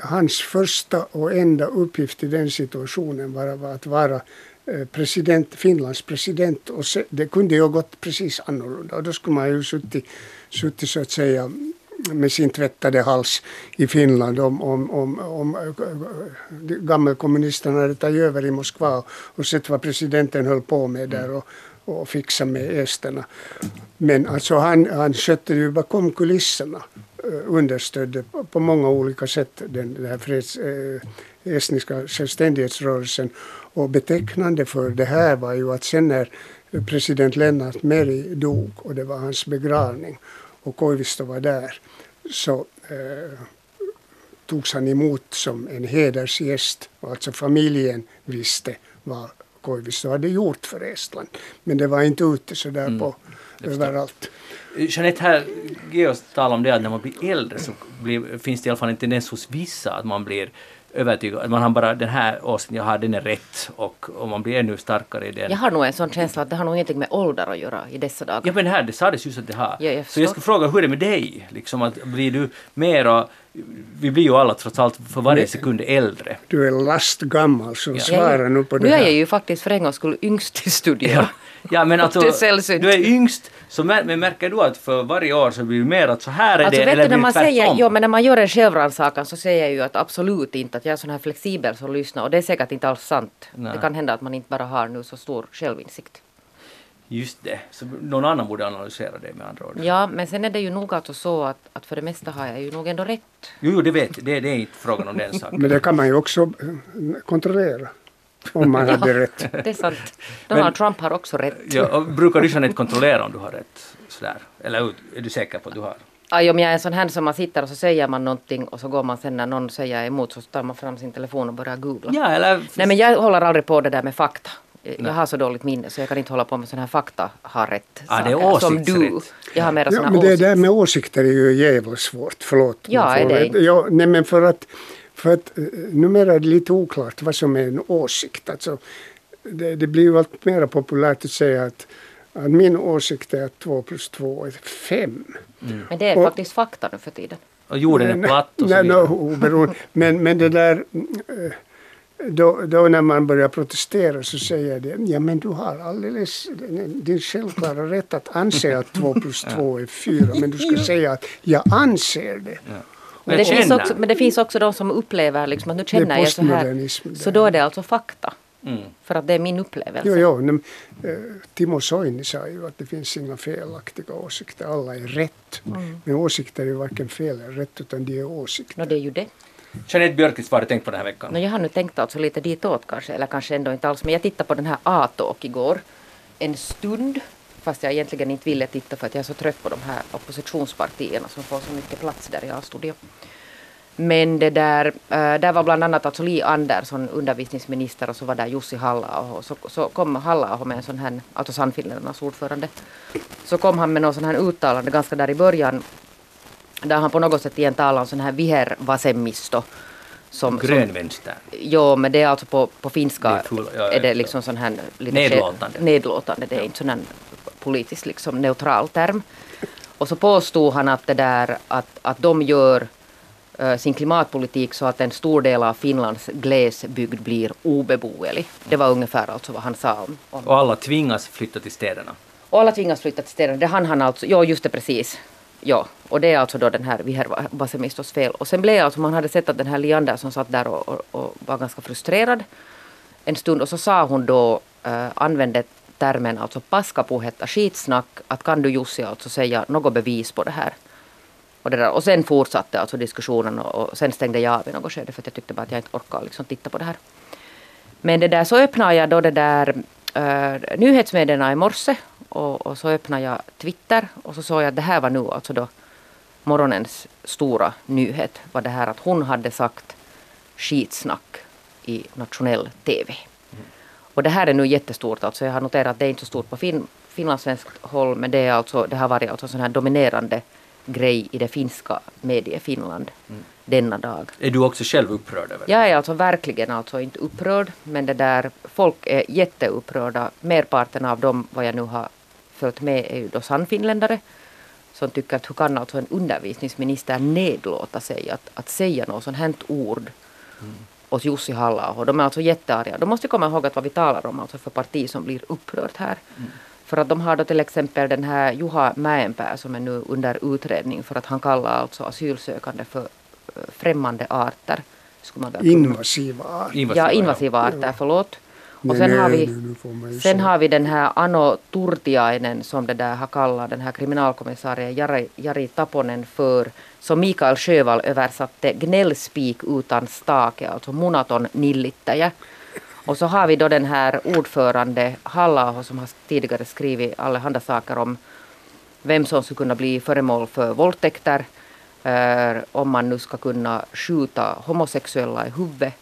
hans första och enda uppgift i den situationen var, var att vara eh, president, Finlands president och se, det kunde ju ha gått precis annorlunda och då skulle man ju suttit, suttit så att säga med sin tvättade hals i Finland om, om, om, om eh, gammelkommunisterna hade tagit över i Moskva och sett vad presidenten höll på med där och, och fixa med esterna. Men alltså han, han skötte ju bakom kulisserna eh, understödde på många olika sätt den, den här freds, eh, estniska självständighetsrörelsen. Och betecknande för det här var ju att sen när president Lennart Meri dog och det var hans begravning och Koivisto var där så eh, togs han emot som en hedersgäst. Alltså familjen visste vad Koivisto hade gjort för Estland. Men det var inte ute så där mm, på överallt. Jeanette, här Georg talade om det att när man blir äldre så blir, finns det i alla fall en tendens hos vissa att man blir övertygad. Man har bara den här åsikten jag har, den är rätt och, och man blir ännu starkare i den. Jag har nog en sån känsla att det har nog ingenting med ålder att göra i dessa dagar. Ja men här, det sades just att det har. Ja, jag så jag ska fråga, hur är det med dig? Liksom att blir du mera vi blir ju alla trots allt för varje sekund äldre. Du är lastgammal så ja. svara nu på det här. Nu är jag ju faktiskt för en gångs skull yngst i studion. Ja. ja men alltså, du är yngst, så men märker du att för varje år så blir det mer att så här är alltså, det, eller du, när man tvärtom? säger, Jo men när man gör en självrannsakan så säger jag ju att absolut inte att jag är sån här flexibel som lyssnar och det är säkert inte alls sant. Nej. Det kan hända att man inte bara har nu så stor självinsikt. Just det, så någon annan borde analysera det med andra ord. Ja, men sen är det ju nog alltså så att, att för det mesta har jag ju nog ändå rätt. Jo, jo det vet det, det är inte frågan om den saken. men det kan man ju också eh, kontrollera. Om man hade ja, rätt. Det är sant. Donald men, Trump har också rätt. Ja, brukar du inte kontrollera om du har rätt? Sådär. Eller är du säker på att du har? Aj, om jag är en sån här som man sitter och så säger man någonting och så går man sen när någon säger emot så tar man fram sin telefon och börjar googla. Ja, eller... Nej men jag håller aldrig på det där med fakta. Jag har så dåligt minne så jag kan inte hålla på med sådana här fakta har rätt ah, det är som du. Jag har mera ja, men det där med åsikter är ju jävligt svårt, förlåt. Ja, är det inte? Ja, nej men för att, för att eh, numera är det lite oklart vad som är en åsikt. Alltså, det, det blir ju allt mer populärt att säga att, att min åsikt är att 2 plus 2 är 5. Mm. Men det är och, faktiskt fakta nu för tiden. Och jorden är platt och så vidare. No, men, men det där äh, då, då när man börjar protestera så säger de ja men du har alldeles din självklara rätt att anse att 2 plus 2 är 4 men du ska säga att jag anser det. Ja. Men, det finns också, men det finns också de som upplever liksom att nu känner jag så här. Så då är det alltså fakta. Mm. För att det är min upplevelse. Jo, jo, men, äh, Timo Soini sa ju att det finns inga felaktiga åsikter, alla är rätt. Mm. Men åsikter är varken fel eller rätt utan de är åsikter. No, det är ju det. Jeanette Björkqvist, vad har du tänkt på den här veckan? No, jag har nu tänkt alltså lite ditåt kanske, eller kanske ändå inte alls, men jag tittade på den här A-talk igår en stund, fast jag egentligen inte ville titta för att jag är så trött på de här oppositionspartierna som får så mycket plats där i A-studio. Men det där, äh, där var bland annat alltså Li Andersson, undervisningsminister, och så var där Jussi halla och så, så kom halla med en sån här, alltså Sannfinländarnas ordförande, så kom han med någon sån här uttalande ganska där i början där han på något sätt igen talar om sån här vihervasemmisto Som, Grön vänster. Jo, men det är alltså på, på finska Det är full- ja, är det liksom sån här lite Nedlåtande. nedlåtande. Det är inte sån här politiskt liksom neutral term. Och så påstod han att det där att, att de gör eh, sin klimatpolitik så att en stor del av Finlands glesbygd blir obeboelig. Det var ungefär alltså vad han sa om, om Och alla tvingas flytta till städerna. och alla tvingas flytta till städerna. Det hann han alltså, ja just det precis. Ja, och det är alltså då den här Viher Vasemistos fel. Och sen blev alltså, man hade sett att den här Li Andersson satt där och, och, och var ganska frustrerad en stund och så sa hon då, äh, använde termen alltså paskapuhetta, skitsnack, att kan du Jussi alltså säga något bevis på det här? Och, det där. och sen fortsatte alltså diskussionen och, och sen stängde jag av i något skede för att jag tyckte bara att jag inte orkade liksom titta på det här. Men det där så öppnade jag då det där uh, nyhetsmedierna i morse och, och så öppnade jag Twitter och så såg jag att det här var nu alltså då morgonens stora nyhet var det här att hon hade sagt skitsnack i nationell TV. Och det här är nu jättestort alltså. Jag har noterat att det är inte så stort på fin, finlandssvenskt håll men det, är alltså, det har varit alltså en sån här dominerande grej i det finska medie-Finland denna dag. Är du också själv upprörd över det? Jag är alltså verkligen alltså inte upprörd men det där folk är jätteupprörda. Merparten av dem vad jag nu har följt med är ju då sannfinländare som tycker att hur kan alltså en undervisningsminister nedlåta sig att, att säga något sånt här ord åt Jussi halla och De är alltså jättearga. Då måste komma ihåg att vad vi talar om alltså för parti som blir upprört här. För att de har då till exempel den här Juha Mäenpää som är nu under utredning för att han kallar alltså asylsökande för främmande arter. Invasiva arter. Ja, invasiva arter, förlåt. Och sen nej, har vi, sen har vi den här Ano Turtiainen som det där har kallat den här kriminalkommissarien Jari, Jari Taponen för, som Mikael Sjövall översatte, gnällspik utan stake, alltså monaton nillittäjä. Och så har vi då den här ordförande halla som har tidigare skrivit allehanda saker om vem som skulle kunna bli föremål för våldtäkter, om man nu ska kunna skjuta homosexuella i huvudet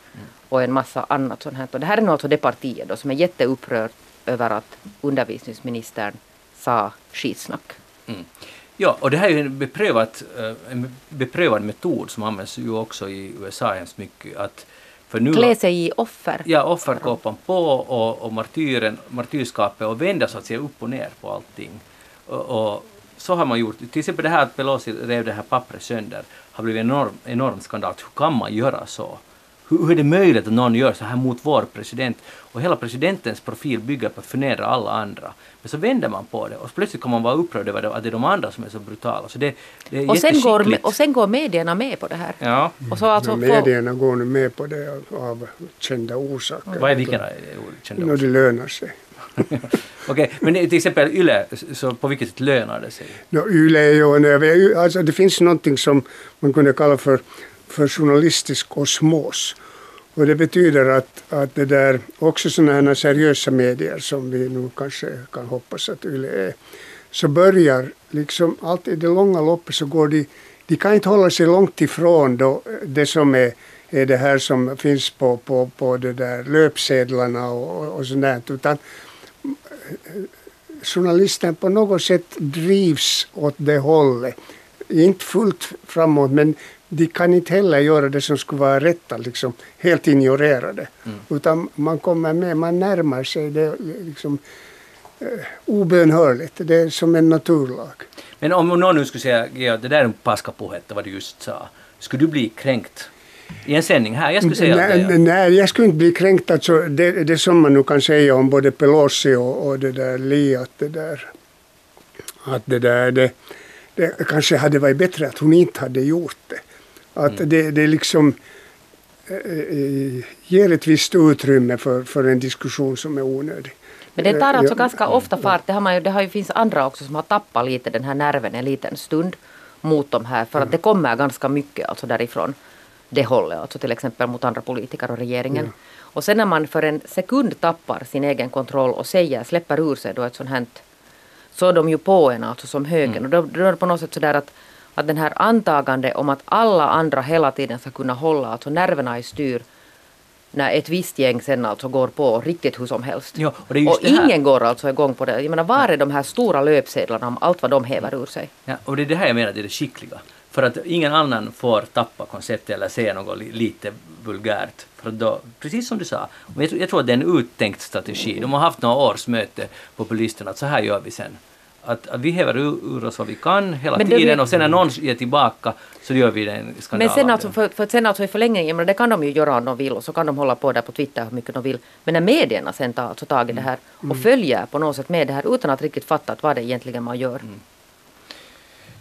och en massa annat sånt här. Och det här är nu alltså det partiet då som är jätteupprört över att undervisningsministern sa skitsnack. Mm. Ja, och det här är en beprövad, eh, en beprövad metod som används ju också i USA hemskt mycket. Att för nu, Klä sig i offer. Ja, offerkåpan på och, och martyren, martyrskapet och vända så att säga upp och ner på allting. Och, och så har man gjort. Till exempel det här att Pelosi rev det här pappret sönder har blivit en enorm, enorm skandal. Hur kan man göra så? Hur, hur är det möjligt att någon gör så här mot vår president? Och hela presidentens profil bygger på att förnedra alla andra. Men så vänder man på det och plötsligt kan man vara upprörd över att det är de andra som är så brutala. Så det, det är Och sen, går, och sen går medierna med på det här. Ja. Och så alltså medierna går nu med på det av, av kända orsaker. Vad är vilken kända Nå, det lönar sig. Okej, men till exempel YLE, så på vilket sätt lönar det sig? No, Yle är ju, en över- alltså det finns någonting som man kunde kalla för, för journalistisk osmos. Och det betyder att, att det där, också sådana här seriösa medier som vi nu kanske kan hoppas att Yle är, så börjar liksom allt i det långa loppet så går de, de kan inte hålla sig långt ifrån då det som är, är det här som finns på, på, på det där löpsedlarna och, och, och sånt där, utan journalisten på något sätt drivs åt det hållet. Inte fullt framåt men de kan inte heller göra det som skulle vara rätt, att liksom helt ignorera det. Utan man kommer med, man närmar sig det liksom eh, obönhörligt. Det är som en naturlag. Men om någon nu skulle säga ja, det där är en paskapuhetta, vad du just sa. Skulle du bli kränkt i en sändning här? Jag skulle säga att det nej, nej, jag skulle inte bli kränkt. Alltså, det, det som man nu kan säga om både Pelosi och, och det där Li, att det där, att det där, det, det kanske hade varit bättre att hon inte hade gjort det. Att det, det liksom eh, eh, ger ett visst utrymme för, för en diskussion som är onödig. Men det tar alltså Ja, ganska ofta fart. Det, har man ju, det har ju, finns andra också som har tappat lite den här nerven en liten stund mot de här. För att det kommer ganska mycket alltså därifrån det hållet. Alltså till exempel mot andra politiker och regeringen. Och sen när man för en sekund tappar sin egen kontroll och säger, släpper ur sig då ett sånt här så är de ju på en alltså som högen. Och då, då är det på något sätt sådär att, att den här antagande om att alla andra hela tiden ska kunna hålla alltså nerverna i styr när ett visst gäng sen alltså går på riktigt hur som helst. Ja, och och ingen går alltså igång på det. Jag menar var är de här stora löpsedlarna om allt vad de häver ur sig? Ja, och det är det här jag menar, det är det skickliga. För att ingen annan får tappa konceptet eller säga något li- lite vulgärt. För då, precis som du sa, jag, tror- jag tror att det är en uttänkt strategi. De har haft några års möte, populisterna, att så här gör vi sen. Att, att vi häver ur, ur oss vad vi kan hela Men det tiden blir- och sen när någon ger tillbaka så gör vi en skandal Men sen alltså, det. för, för sen alltså i förlängningen, det kan de ju göra om de vill och så kan de hålla på där på Twitter hur mycket de vill. Men när medierna sen tar alltså tag i det här och följer på något sätt med det här utan att riktigt fatta att vad det egentligen man gör.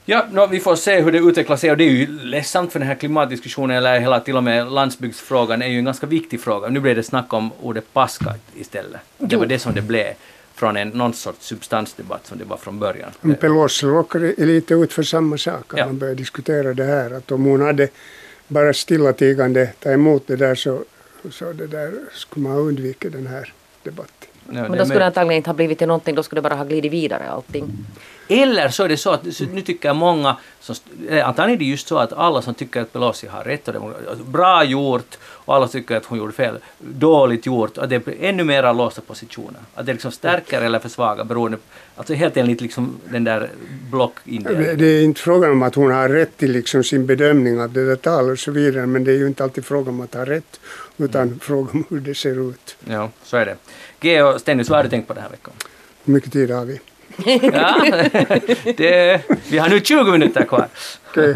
Ja, nå, vi får se hur det utvecklar sig och det är ju ledsamt för den här klimatdiskussionen eller hela till och med landsbygdsfrågan är ju en ganska viktig fråga. Nu blev det snack om ordet paska istället. Det var det som det blev från en någon sorts substansdebatt som det var från början. Men Pelosi råkade lite ut för samma sak. Att Ja. Man började diskutera det här. Att om hon hade bara stillatigande tagit emot det där så, så det där skulle man ha undvikit den här debatten. Ja, Men då skulle det antagligen inte ha blivit till någonting, då skulle det bara ha glidit vidare allting. Eller så är det så att nu tycker många, som, eh, antagligen är det just så att alla som tycker att Pelosi har rätt och det var bra gjort och alla tycker att hon gjorde fel, dåligt gjort, att det blir ännu mera låsta positioner. Att det liksom stärker eller försvagar beroende, alltså helt enligt liksom den där Det, blockindelningen. det är inte frågan om att hon har rätt till liksom sin bedömning av det där talet och så vidare. Men det är ju inte alltid frågan om att ha rätt. Utan frågan om hur det ser ut. Ja, så är det. G och Stennis, vad har du tänkt på den här veckan? Hur mycket tid har vi? Ja, det, vi har nu 20 minuter kvar. Okej.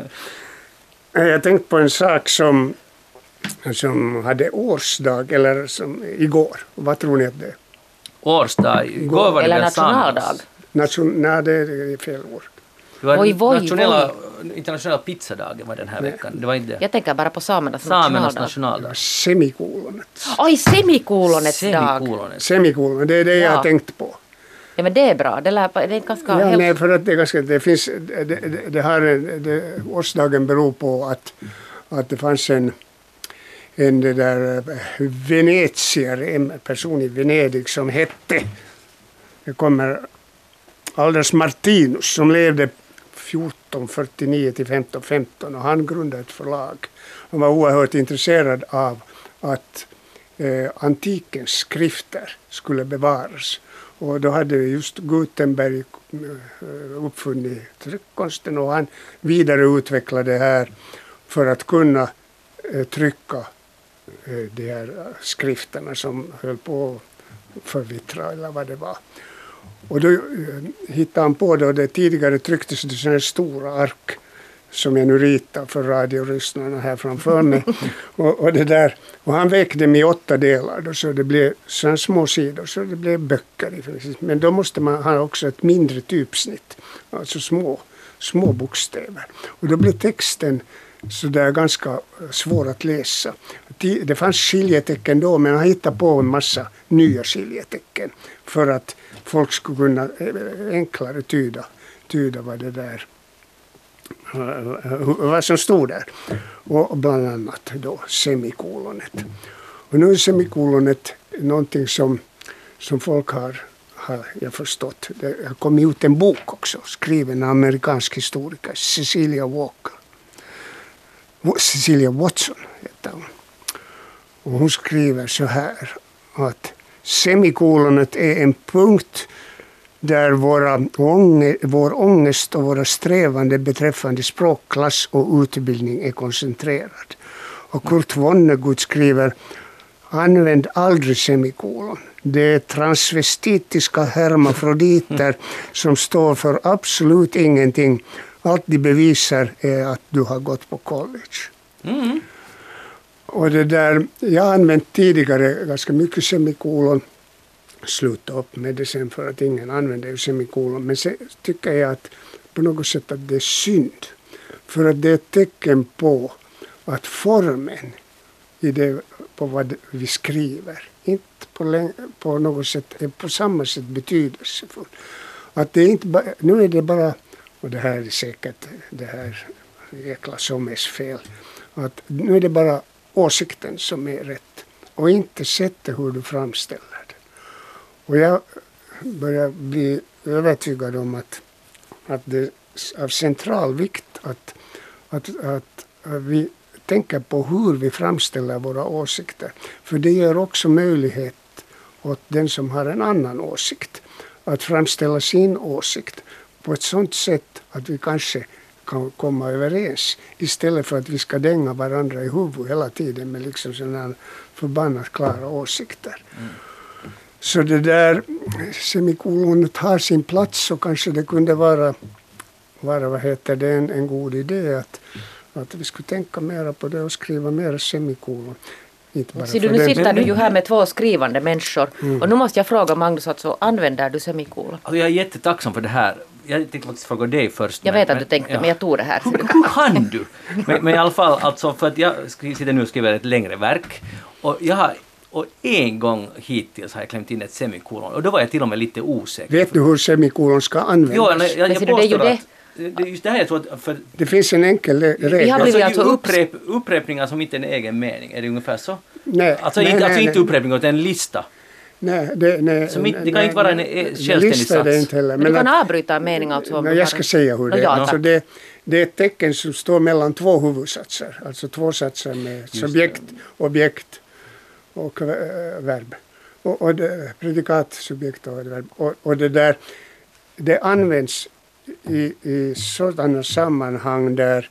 Jag tänkte på en sak som, som hade årsdag, eller som igår. Vad tror ni att det är? Årsdag, igår var det Eller nationaldag. Nation, nej, det är fel år. Det var Oj, voj, nationella, internationella pizzadagen var den här veckan. Det var inte. Jag tänker bara på samernas Samernas nationaldag. nationaldag. Semikolonet. Oj, semikolonets dag! Semikolonets. Semikolon, det är det jag Ja. har tänkt på. Ja men det är bra, det, lär, det är ganska Ja, nej, för att det är ganska, det finns, det, det, det en- det, årsdagen beror på att, att det fanns en, en det där eh, venetier, en person i Venedig som hette, det kommer Alders Martinus som levde 1449 till 1515 och han grundade ett förlag. Han var oerhört intresserad av att eh, antikens skrifter skulle bevaras. Och då hade just Gutenberg eh, uppfunnit tryckkonsten och han vidareutvecklade det här för att kunna eh, trycka eh, de här skrifterna som höll på att förvittra eller vad det var. Och då eh, hittade han på och det tidigare trycktes det sådana stora ark som jag nu ritar för radiolyssnarna här framför mig. och, och, det där, och han väckte dem i åtta delar då, så det blev sådana små sidor så det blev böcker. Men då måste man ha också ett mindre typsnitt, alltså små, små bokstäver. Och då blev texten så där ganska eh, svår att läsa. Det fanns skiljetecken då men han hittade på en massa nya skiljetecken för att folk skulle kunna eh, eh, enklare tyda, tyda vad det där eh, vad som stod där. Och bland annat då semikolonet. Och nu är semikolonet någonting som, som folk har, har jag förstått. Det har kommit ut en bok också skriven av en amerikansk historiker, Cecilia Walker. Cecilia Watson heter hon. Och hon skriver så här att semikolonet är en punkt där våra ånge, vår ångest och våra strävanden beträffande språk, klass och utbildning är koncentrerad. Och Kurt Vonnegut skriver Använd aldrig semikolon. Det är transvestitiska hermafroditer som står för absolut ingenting. Allt de bevisar är att du har gått på college. Mm. Och det där, jag har använt tidigare ganska mycket semikolon. Sluta upp med det sen för att ingen använder ju semikolon. Men sen tycker jag att på något sätt att det är synd. För att det är ett tecken på att formen i det, på vad vi skriver inte på, på något sätt är på samma sätt betydelsefull. Att det inte ba, nu är det bara, och det här är säkert det här jäkla sommes fel, att nu är det bara åsikten som är rätt och inte sättet hur du framställer det. Och jag börjar bli övertygad om att, att det är av central vikt att, att, att, att vi tänker på hur vi framställer våra åsikter. För det ger också möjlighet åt den som har en annan åsikt att framställa sin åsikt på ett sådant sätt att vi kanske kan komma överens istället för att vi ska dänga varandra i huvudet hela tiden med liksom sådana här förbannat klara åsikter. Mm. Så det där semikolonet har sin plats så kanske det kunde vara, vara vad heter det, en, en god idé att, att vi skulle tänka mera på det och skriva mera semikolon. Ser du, nu sitter du ju här med två skrivande människor mm. och nu måste jag fråga Magnus, alltså, använder du semikolon? Alltså, jag är jättetacksam för det här. Jag tänkte faktiskt fråga dig först. Jag men, vet att du tänkte, ja. men jag tog det här. Hur, hur kan du? men, men, i alla fall, alltså, för att jag sitter nu och skriver ett längre verk och jag har och en gång hittills har jag klämt in ett semikolon och då var jag till och med lite osäker. Vet du hur semikolon ska användas? Jo, jag, jag, jag påstår det att det just det här jag tror att... För, det finns en enkel regel. Vi har blivit alltså, alltså upprep, upprepningar som inte är en egen mening, är det ungefär så? Nej. Alltså, nej, inte, alltså nej, inte upprepningar utan en lista. Nej, det, nej, som inte, det kan inte vara en självständig sats. Det inte heller, men, men du kan att, avbryta en mening alltså? Nej, jag ska säga hur det är. Alltså det, det är ett tecken som står mellan två huvudsatser. Alltså två satser med subjekt, objekt och äh, verb. Och, och det, predikat, subjekt och verb. Och, och det där, det används i, i sådana sammanhang där,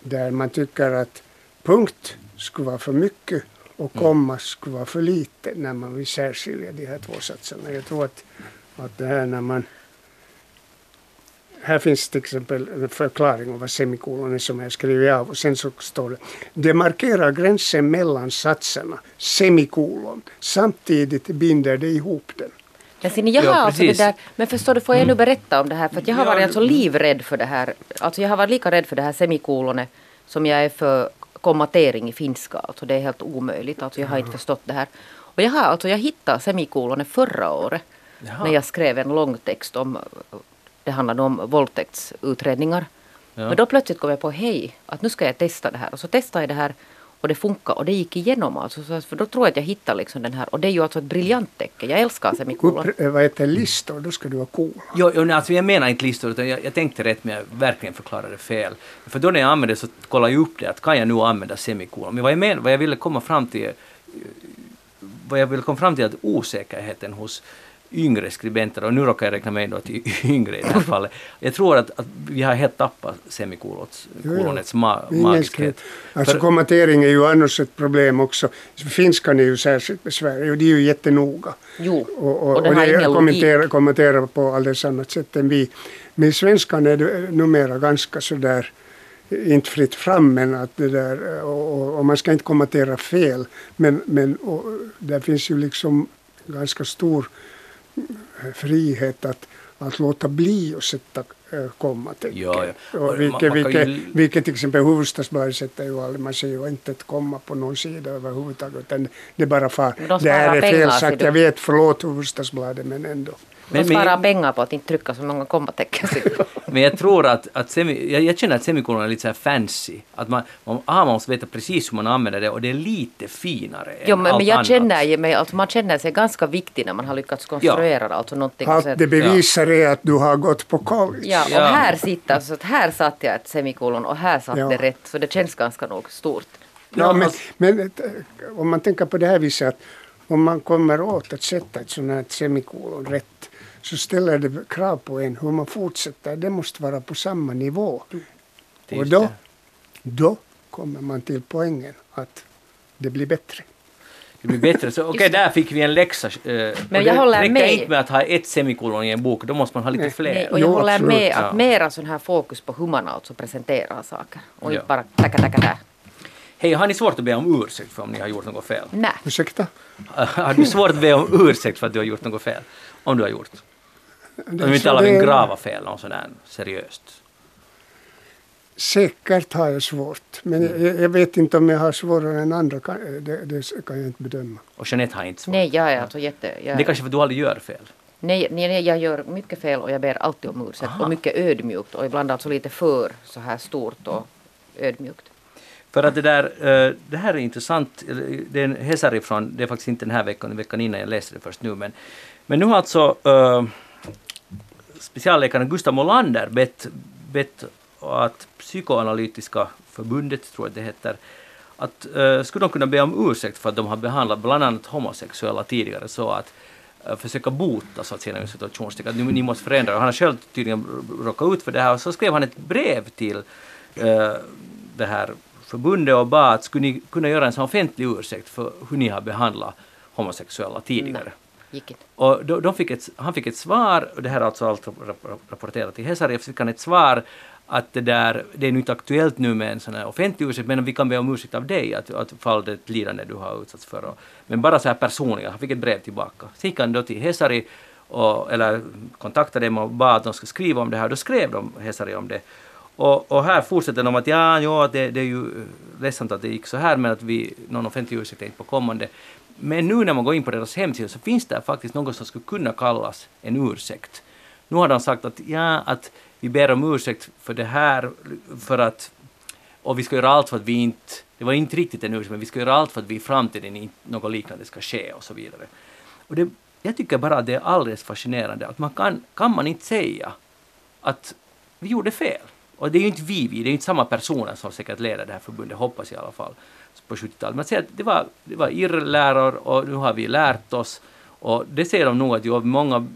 där man tycker att punkt skulle vara för mycket och mm. komma skulle vara för lite när man vill särskilja de här två satserna. Jag tror att, att det här när man här finns till exempel en förklaring av vad semikolon är som jag skrivit av och sen så står det Det markerar gränsen mellan satserna, semikolon. Samtidigt binder det ihop den. Men ser ni, jag har alltså det där, men förstår du, får jag nu mm. berätta om det här? För jag har varit alltså livrädd för det här. Alltså jag har varit lika rädd för det här semikolonet som jag är för kommatering i finska. Alltså det är helt omöjligt. Alltså jag har inte förstått det här. Och jag har alltså, jag hittade semikolonet förra året. Jaha. När jag skrev en lång text om, det handlade om våldtäktsutredningar. Ja. Men då plötsligt kom jag på, hej, att nu ska jag testa det här. Och så testade jag det här och det funkar och det gick igenom alltså. Så, för då tror jag att jag hittar liksom den här. Och det är ju alltså ett briljant tecken. Jag älskar semikolon. Upp, vad heter listor? Då ska du vara cool. Jo, jo alltså jag menar inte listor utan jag, jag tänkte rätt men jag verkligen förklarade fel. För då när jag använde så kollade jag upp det att kan jag nu använda semikolon. Men vad jag, men, vad jag ville komma fram till vad jag ville komma fram till är att osäkerheten hos yngre skribenter, och nu råkar jag räkna mig då till yngre i det här fallet. Jag tror att, att vi har helt tappat semikolonets ma magiskhet. Alltså För, kommatering är ju annars ett problem också. Finskan är ju särskilt besvärlig och det är ju jättenoga. Jo, och, och, och det, och det kommenterar, kommenterar på alldeles annat sätt än vi. Men i svenskan är det numera ganska sådär inte fritt fram men att det där och, och man ska inte kommentera fel men, men och, där finns ju liksom ganska stor frihet att, att låta bli att sätta äh, kommatecken. Ja, ja. Och vilket, vilket, ju... vilket till exempel Hufvudstadsbladet sätter ju aldrig, man ser ju inte ett komma på någon sida överhuvudtaget utan det är bara far. De det är fel sagt, jag vet, förlåt Hufvudstadsbladet men ändå. Men, de sparar men, pengar på att inte trycka så många kommatecken. men jag tror att, att semi, jag, jag känner att semikolon är lite så fancy. Att man, man, ah, man måste veta precis hur man använder det och det är lite finare jo, än men, allt men jag annat. känner mig, alltså man känner sig ganska viktig när man har lyckats konstruera ja. alltså någonting. Att det bevisar ja. att du har gått på college. Ja, och ja. här sitter, så att här satt jag ett semikolon och här satt ja. det rätt. Så det känns ganska nog stort. Ja, men, men om man tänker på det här viset att om man kommer åt att sätta ett sånt här semikolon rätt så ställer det krav på en hur man fortsätter. Det måste vara på samma nivå. Och då, då kommer man till poängen att det blir bättre. Det blir bättre. Så okej, okay, där fick vi en läxa. Men jag håller räcker med. inte med att ha ett semikolon i en bok, då måste man ha lite nej, fler. Nej, och jag jo, håller absolut. med att mera sån här fokus på hur man alltså presenterar saker och inte bara tacka, tacka, där. Hej, har ni svårt att be om ursäkt för om ni har gjort något fel? Nej. Ursäkta? har du svårt att be om ursäkt för att du har gjort något fel? Om du har gjort? Om vi talar om grava fel, något sådär seriöst. Säkert har jag svårt, men mm. jag, jag, vet inte om jag har svårare än andra, det, det kan jag inte bedöma. Och Jeanette har inte svårt? Nej, jag är alltså jätte... Jag det är kanske för att du aldrig gör fel? Nej, nej, jag gör mycket fel och jag ber alltid om ursäkt. Och mycket ödmjukt och ibland alltså lite för så här stort och ödmjukt. För att det där, eh, det här är intressant, det är en Hesar ifrån, det är faktiskt inte den här veckan, veckan innan jag läste det först nu, men, men nu har alltså uh, specialläkaren Gustav Molander bett, bett att psykoanalytiska förbundet, tror jag det heter, att uh, skulle de kunna be om ursäkt för att de har behandlat bland annat homosexuella tidigare så att eh, försöka bota så att säga en situationstecken. Att ni, ni måste förändra. Och han har själv tydligen råkat ut för det här och så skrev han ett brev till uh, det här förbundet och bad att skulle ni kunna göra en sån offentlig ursäkt för hur ni har behandlat homosexuella tidigare. Nej. Gick inte. Och de, de fick ett, han fick ett svar, och det här är alltså allt rapporterat till Hesari, fick han ett svar att det där, det är inte aktuellt nu med en sån här offentlig ursäkt, men vi kan be om ursäkt av dig, att, att fall det lidande du har utsatts för. Och, men bara så här personligen, han fick ett brev tillbaka. Sen gick han då till Hesari, och, eller kontaktade dem och bad att de skulle skriva om det här, då skrev de Hesari om det. Och, och här fortsätter de att ja, ja det, det är ju ledsamt att det gick så här, men att vi, någon offentlig ursäkt är inte på kommande. Men nu när man går in på deras hemsida så finns det faktiskt något som skulle kunna kallas en ursäkt. Nu har de sagt att, ja, att vi ber om ursäkt för det här, för att, och vi ska göra allt för att vi inte, det var inte riktigt en ursäkt, men vi ska göra allt för att vi i framtiden inte något liknande ska ske och så vidare. Och det, jag tycker bara att det är alldeles fascinerande att man kan, kan man inte säga att vi gjorde fel. Och det är ju inte vi, vi det är inte samma personer som säkert leder det här förbundet, hoppas jag i alla fall på 70-talet. Man säger att det var, det var irrläror och nu har vi lärt oss. Och det säger de nog att ju många,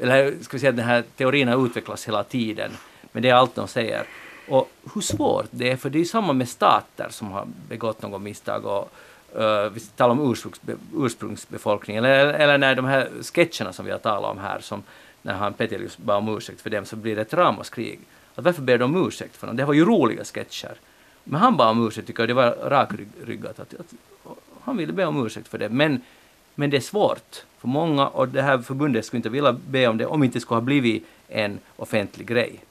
eller ska vi säga att den här teorin har utvecklats hela tiden. Men det är allt de säger. Och hur svårt det är, för det är ju samma med stater som har begått något misstag. Och, uh, vi talar om ursprungs, ursprungsbefolkningen, eller, eller när de här sketcherna som vi har talat om här, som när han Petelius bad om ursäkt för dem, så blir det ett ramaskrig. Att varför ber de om ursäkt för dem? Det var ju roliga sketcher. Men han bad om ursäkt, tycker jag, det var rakryggat. Att, att, han ville be om ursäkt för det. Men, men det är svårt för många och det här förbundet skulle inte vilja be om det om det inte skulle ha blivit en offentlig grej.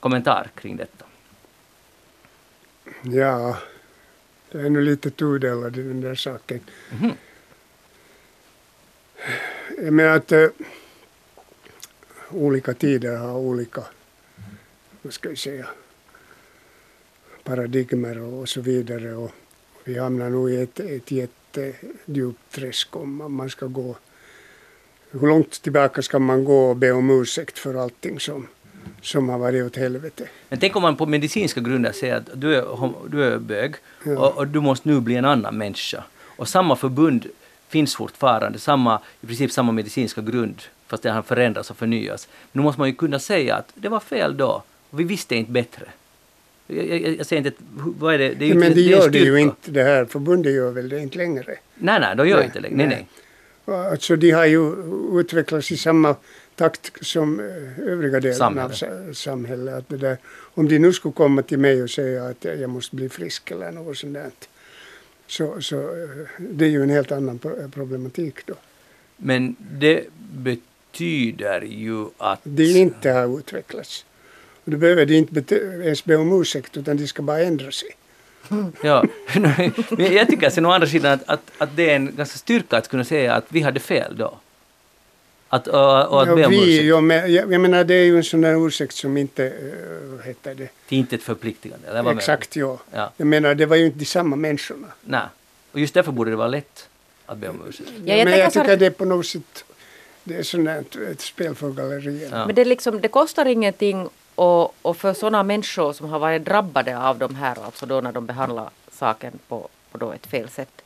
Kommentar kring detta? Ja, det är nog lite tudelat i den där saken. Mm. Jag menar att äh, olika tider har olika, vad ska jag säga, paradigmer och så vidare. Och vi hamnar nog i ett, ett jättedjupt träsk om man ska gå. Hur långt tillbaka ska man gå och be om ursäkt för allting som, som har varit åt helvete? Men tänk om man på medicinska grunder säger att du är, du är bög ja. och, och, du måste nu bli en annan människa. Och samma förbund finns fortfarande, samma, i princip samma medicinska grund, fast det har förändrats och förnyats. Men nu måste man ju kunna säga att det var fel då, och vi visste inte bättre. Jag, jag, jag säger inte vad är det? det är men det, det gör det ju inte. Det här förbundet gör väl det inte längre? Nej, nej, de gör nej, inte längre. Nej, nej. nej. Alltså de har ju utvecklats i samma takt som eh, övriga delar Samhälle. av samhället. Att det där, om de nu skulle komma till mig och säga att jag måste bli frisk eller något sånt där. Så, så eh, det är ju en helt annan problematik då. Men det betyder ju att... Det inte har utvecklats. Och då behöver de inte ens be om ursäkt utan de ska bara ändra sig. ja, men jag tycker sen å andra sidan att, att, att det är en ganska styrka att kunna säga att vi hade fel då. Att, och, och att ja, be om vi, ursäkt. Ja, men, jag, jag menar det är ju en sån där ursäkt som inte, uh, heter det? Till inte ett förpliktigande, eller vad Exakt, ja. ja. Jag menar det var ju inte de samma människorna. Nej, och just därför borde det vara lätt att be om ursäkt. Ja, jag men jag tycker att det är på något sätt det är sånt ett spel för galleriet. Ja. Men det, liksom, det kostar ingenting och, och för sådana människor som har varit drabbade av de här, alltså då när de behandlar saken på, på då ett fel sätt,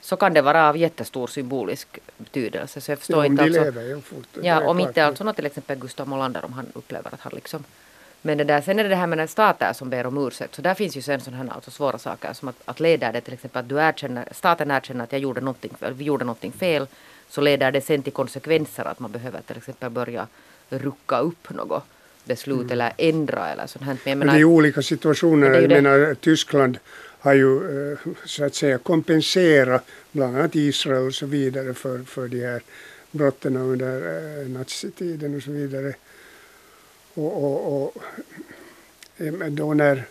så kan det vara av jättestor symbolisk betydelse. Så jag förstår ja, inte alltså, lever ju fort. Ja, om inte alltså till exempel Gustav Molander om han upplever att han liksom men det där, sen är det det här med när stater som ber om ursäkt. Så där finns ju sen sådana här alltså svåra saker som att, att leder det till exempel att du erkänner, staten erkänner att jag gjorde någonting, vi gjorde någonting fel. Så leder det sen till konsekvenser att man behöver till exempel börja rucka upp något beslut mm. eller ändra eller sånt här. Men, menar, det är olika situationer. Jag menar, Tyskland har ju eh, så att säga kompenserat bland annat Israel och så vidare för, för de här brotten under äh, nazitiden och så vidare. Och, och, och då när,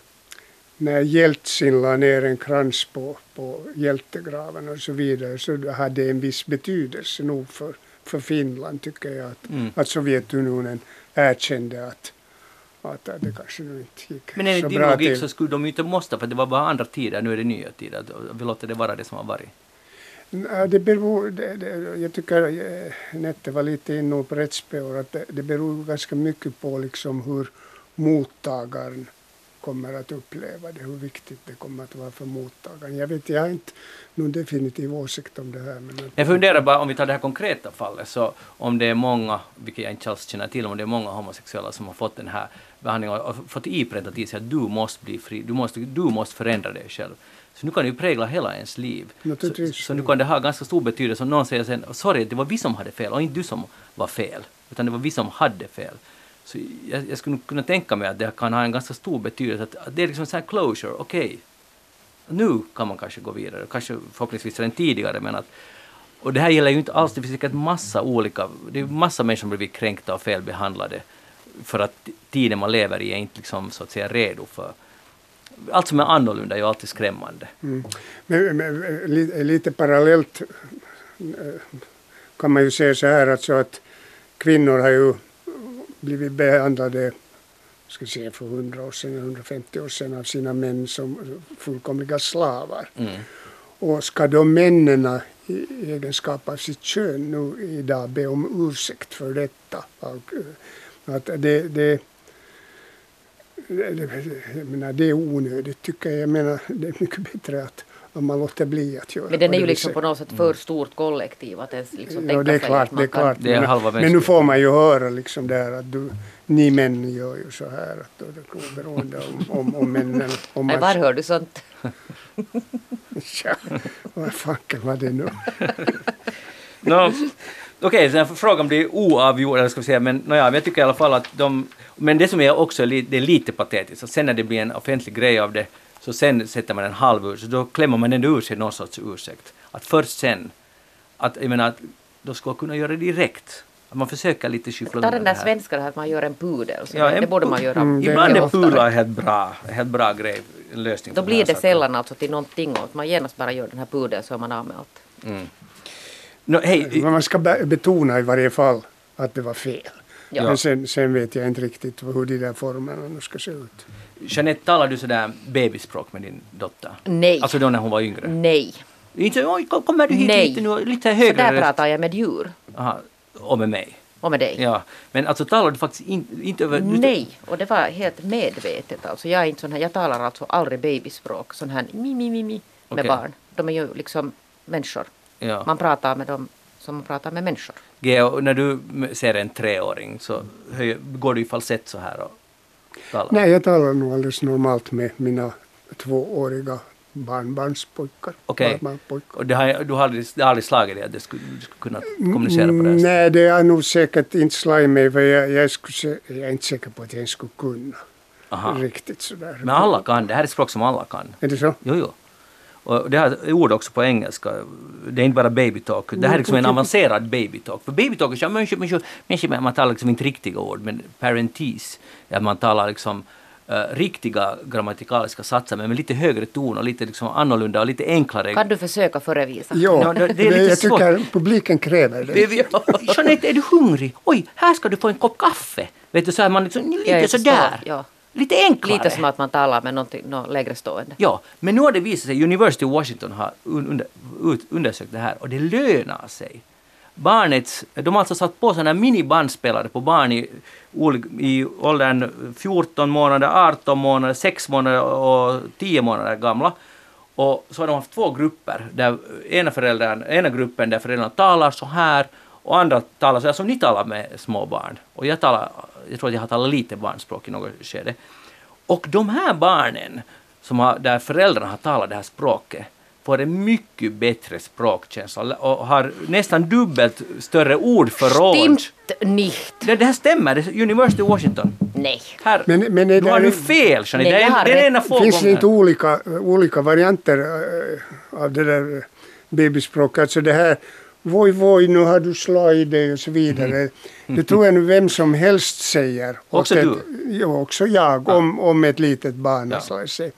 när Jeltsin la ner en krans på, på hjältegraven och så vidare så hade det en viss betydelse nog för, för Finland tycker jag att, mm. att Sovjetunionen erkände att, att det kanske nu inte gick Men enligt din logik så skulle de ju inte måste för det var bara andra tider, nu är det nya tider. Vi låter det vara det som har varit. Det beror, det, det, jag tycker eh, Nette var lite inne på rättsspår att det, det beror ganska mycket på liksom hur mottagaren kommer att uppleva det, hur viktigt det kommer att vara för mottagaren. Jag vet, jag har inte någon definitiv åsikt om det här. Men Jag funderar bara, om vi tar det här konkreta fallet, så om det är många, vilket jag inte alls känner till, om det är många homosexuella som har fått den här behandlingen och fått ipräntat i sig att du måste bli fri, du måste, du måste förändra dig själv. Så nu kan det ju prägla hela ens liv. Så, så nu kan det ha ganska stor betydelse om någon säger sen, sorry, det var vi som hade fel och inte du som var fel, utan det var vi som hade fel. Så jag, jag skulle kunna tänka mig att det kan ha en ganska stor betydelse, att, att det är liksom så här closure, okej, nu kan man kanske gå vidare, kanske förhoppningsvis redan tidigare, men att och det här gäller ju inte alls, det finns säkert massa olika, det är massa människor som blivit kränkta och felbehandlade för att tiden man lever i är inte liksom så att säga redo för allt som är annorlunda är ju alltid skrämmande. Mm. Men, men, lite, lite parallellt eh, kan man ju säga så här alltså att kvinnor har ju blivit behandlade ska säga för 100 år sedan, 150 år sedan av sina män som fullkomliga slavar. Mm. Och ska då männen i egenskap av sitt kön nu idag be om ursäkt för detta? Eh, Att det, det, jag menar, det är onödigt tycker jag. Jag menar, det är mycket bättre att om man låter bli att göra Men den är ju liksom på något sätt för stort kollektiv att ens liksom Ja, det är klart. Det är klart. Det är men, halva men nu får man ju höra liksom där att du, ni män gör ju så här. Att då är det oberoende om, om, om männen... Om Nej, var hör du sånt? Ja, vad fanken var det nu? No, Okej, så här frågan blir oavgjord, eller ska vi säga, men, nåja, men jag tycker i alla fall att de... Men det som är också det är lite patetiskt, att sen när det blir en offentlig grej av det, så sen sätter man en halv ur, så då klämmer man ändå ur sig någon sorts ursäkt. Att först sen, att jag menar, att då skulle man kunna göra det direkt. Att man försöker lite skyffla Ta undan den det där här. svenska där att man gör en pudel. Så Ja, det, en borde man göra Mm, det- Ibland är en helt bra, helt bra grej, en lösning Då blir den det sällan alltså till någonting och att man genast bara gör den här pudeln så är man av med allt. Mm. No, Men man ska be- betona i varje fall att det var fel. Ja. Men sen, sen vet jag inte riktigt hur de där formerna nu ska se ut. Jeanette, talar du sådär babyspråk med din dotter? Nej. Alltså då när hon var yngre? Nej. Inte så, oj, kom- kommer du hit Nej. lite nu, lite Så högre där röst. pratar jag med djur. Aha, och med mig. Och med dig. Ja, men alltså talar du faktiskt in, inte över... Nej, och det var helt medvetet. Alltså jag, är inte sån här, jag talar alltså aldrig babyspråk, sån här mi, mi, mi, mi med Okej. barn. De är ju liksom människor. Ja. Man pratar med dem som man pratar med människor. Geo, när du ser en treåring så går du i falsett så här och talar? Nej, jag talar nog alldeles normalt med mina tvååriga barnbarnspojkar. Okej. Barnbarnspojkar. Och det har, du har aldrig, det har aldrig slagit dig att du skulle, du skulle kunna kommunicera på det här sättet? Nej, det har nog säkert inte slagit mig. För jag, jag, skulle, jag är inte säker på att jag ens skulle kunna. Aha. Riktigt sådär. Men alla kan, det här är språk som alla kan. Är det så? Jo, jo. Och det här är ord också på engelska. Det är inte bara baby talk. Det här är liksom en avancerad baby talk. För baby talk är så här, människor, människor, människor, man talar liksom inte riktiga ord, men parentis, ja, man talar liksom eh, riktiga grammatikaliska satser men med lite högre ton och lite liksom annorlunda och lite enklare. Kan du försöka förevisa? Ja, Ja, det- det är lite jag svårt. tycker publiken kräver det. Jeanette, är du hungrig? Oj, här ska du få en kopp kaffe. Vet du, så är man liksom lite sådär. Ja. Lite enklare. Lite som att man talar med något lägre stående. Ja, men nu har det visat sig, University of Washington har un- under, ut, undersökt det här och det lönar sig. Barnets, de har alltså satt på sådana minibandspelare på barn i, i åldern 14 månader, 18 månader, 6 månader och 10 månader gamla. Och så har de haft två grupper, där ena, föräldern, ena gruppen där föräldrarna talar så här och andra talar så här som ni talar med små barn. Och jag, talar, jag tror att jag har talat lite barnspråk i något skede. Och de här barnen, som har, där föräldrarna har talat det här språket, får en mycket bättre språkkänsla och har nästan dubbelt större ordförråd. Stimmt nicht. Det, det här stämmer, det är University of Washington. Nej. Här, Men, men är du har nu fel, Jeanette. Det är, det är ena få finns det inte olika, olika varianter eh, av det där babyspråket? Alltså det här Voj, voj, nu har du slagit dig och så vidare. Det tror jag nu vem som helst säger. Mhm. Också Och du? Ja, också jag, om, om ett litet barn Ja. slagit sig.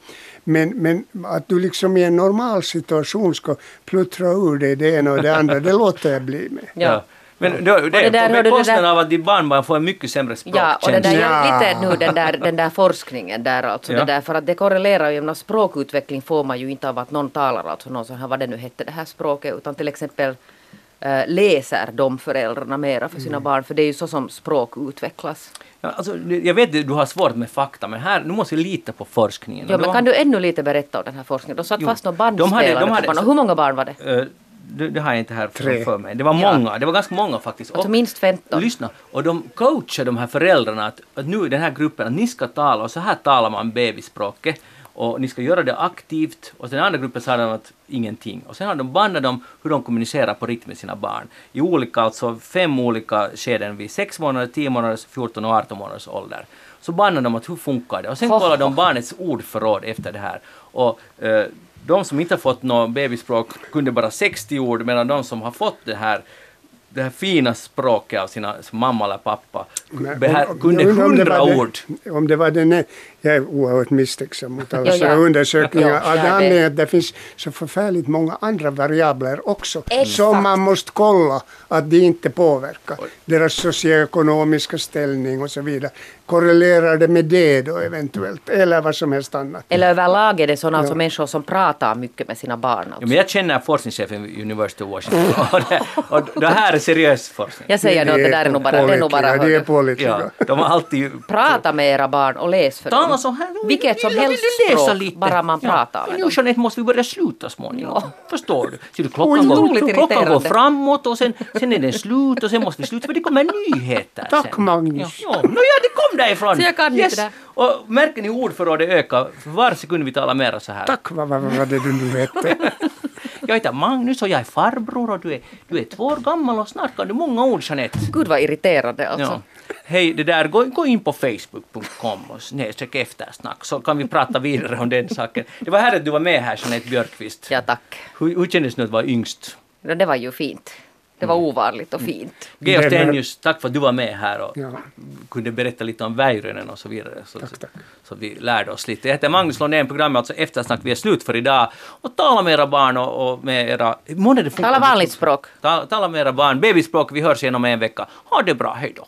Men, men att du liksom i en normal situation ska pluttra ur dig det ena och det andra, det låter jag bli med. Ja. Men då, det, det där, på bekostnad där- av att ditt barnbarn får en mycket sämre Ja, och det där språkkänsla. är Ja. lite nu den där, den där forskningen där alltså. Ja. Det där, för att det korrelerar ju med språkutveckling får man ju inte av att någon talar alltså någon sån här, vad det nu hette det här språket, utan till exempel läser de föräldrarna mera för sina barn. För det är ju så som språk utvecklas. Ja, alltså, jag vet att du har svårt med fakta, men här nu måste vi lita på forskningen. Ja, men de- kan du ännu lite berätta om den här forskningen? De satt Jo, fast några de hade- bandspelare de hade- på barn. Och hur många barn var det? Eh, det, det har jag inte här Tre. framför mig. Det var Ja. många, det var ganska många faktiskt. Alltså Och- minst 15. Lyssna, och de coachar de här föräldrarna att, att nu i den här gruppen att ni ska tala och så här talar man bebisspråket och ni ska göra det aktivt och sen den andra gruppen sa de att ingenting. Och sen har de bandat dem hur de kommunicerar på riktigt med sina barn. I olika, alltså fem olika skeden vid 6 månader, 10 månaders, 14 och 18 månaders ålder. Så bandar de att hur funkar det? Och sen ho, de barnets ordförråd efter det här. Och eh, de som inte har fått något bebisspråk kunde bara 60 ord medan de som har fått det här det här fina språket av sina mamma eller pappa behär, om- kunde hundra var det- ord. Om det var den, jag är oerhört misstänksam mot alla Ja, sådana ja. undersökningar. Ja, av jag den anledningen att det finns så förfärligt många andra variabler också. Exakt. Som man måste kolla att de inte påverkar. Deras socioekonomiska ställning och så vidare. Korrelerar det med det då eventuellt? Eller vad som helst annat. Eller överlag är det sådana Ja. alltså människor som pratar mycket med sina barn. Ja, men jag känner forskningschefen vid University of Washington och det, och det här är seriös forskning. Jag säger nog att det där är nog bara... Det är nog bara de är pålitliga. Ja, de har alltid... Prata med era barn och läs för Tala dem. så här. Vilket som helst språk, lite? bara man pratar ja. med Nu dem. Jeanette måste vi börja sluta småningom. Ja. Förstår du? Så du klockan, går, klockan går framåt och sen, sen är den slut och sen måste vi sluta för det kommer nyheter Tack, sen. Magnus. Ja, ja. No, ja det kom därifrån. Så jag kan inte det. Och märker ni ordförrådet ökar? För varje sekund vi talar mer så här. Tack, vad vad var det du nu hette? Jag heter Magnus och jag är farbror och du är, du är två år gammal och snart kan du många ord Jeanette. Gud vad irriterande alltså. Ja. Hej, det där, gå, gå in på facebook.com och snedstreck eftersnack så kan vi prata vidare om den saken. Det var härligt att du var med här Jeanette Björkqvist. Ja, tack. Hur, hur kändes det nu att vara yngst? Ja, Det var ju fint. Det Mm. var ovanligt och fint. Georg Det var- Stenius, tack för att du var med här och Ja. kunde berätta lite om Väyrynen och så vidare. Så, Tack, tack. så vi lärde oss lite. Jag heter Magnus Lundén, programmet alltså Eftersnack. Vi är slut för idag. Och tala med era barn och, och med era... Månne det. Tala vanligt språk. Tala, tala med era barn. Babyspråk, vi hörs igen om en vecka. Ha det bra, hej då.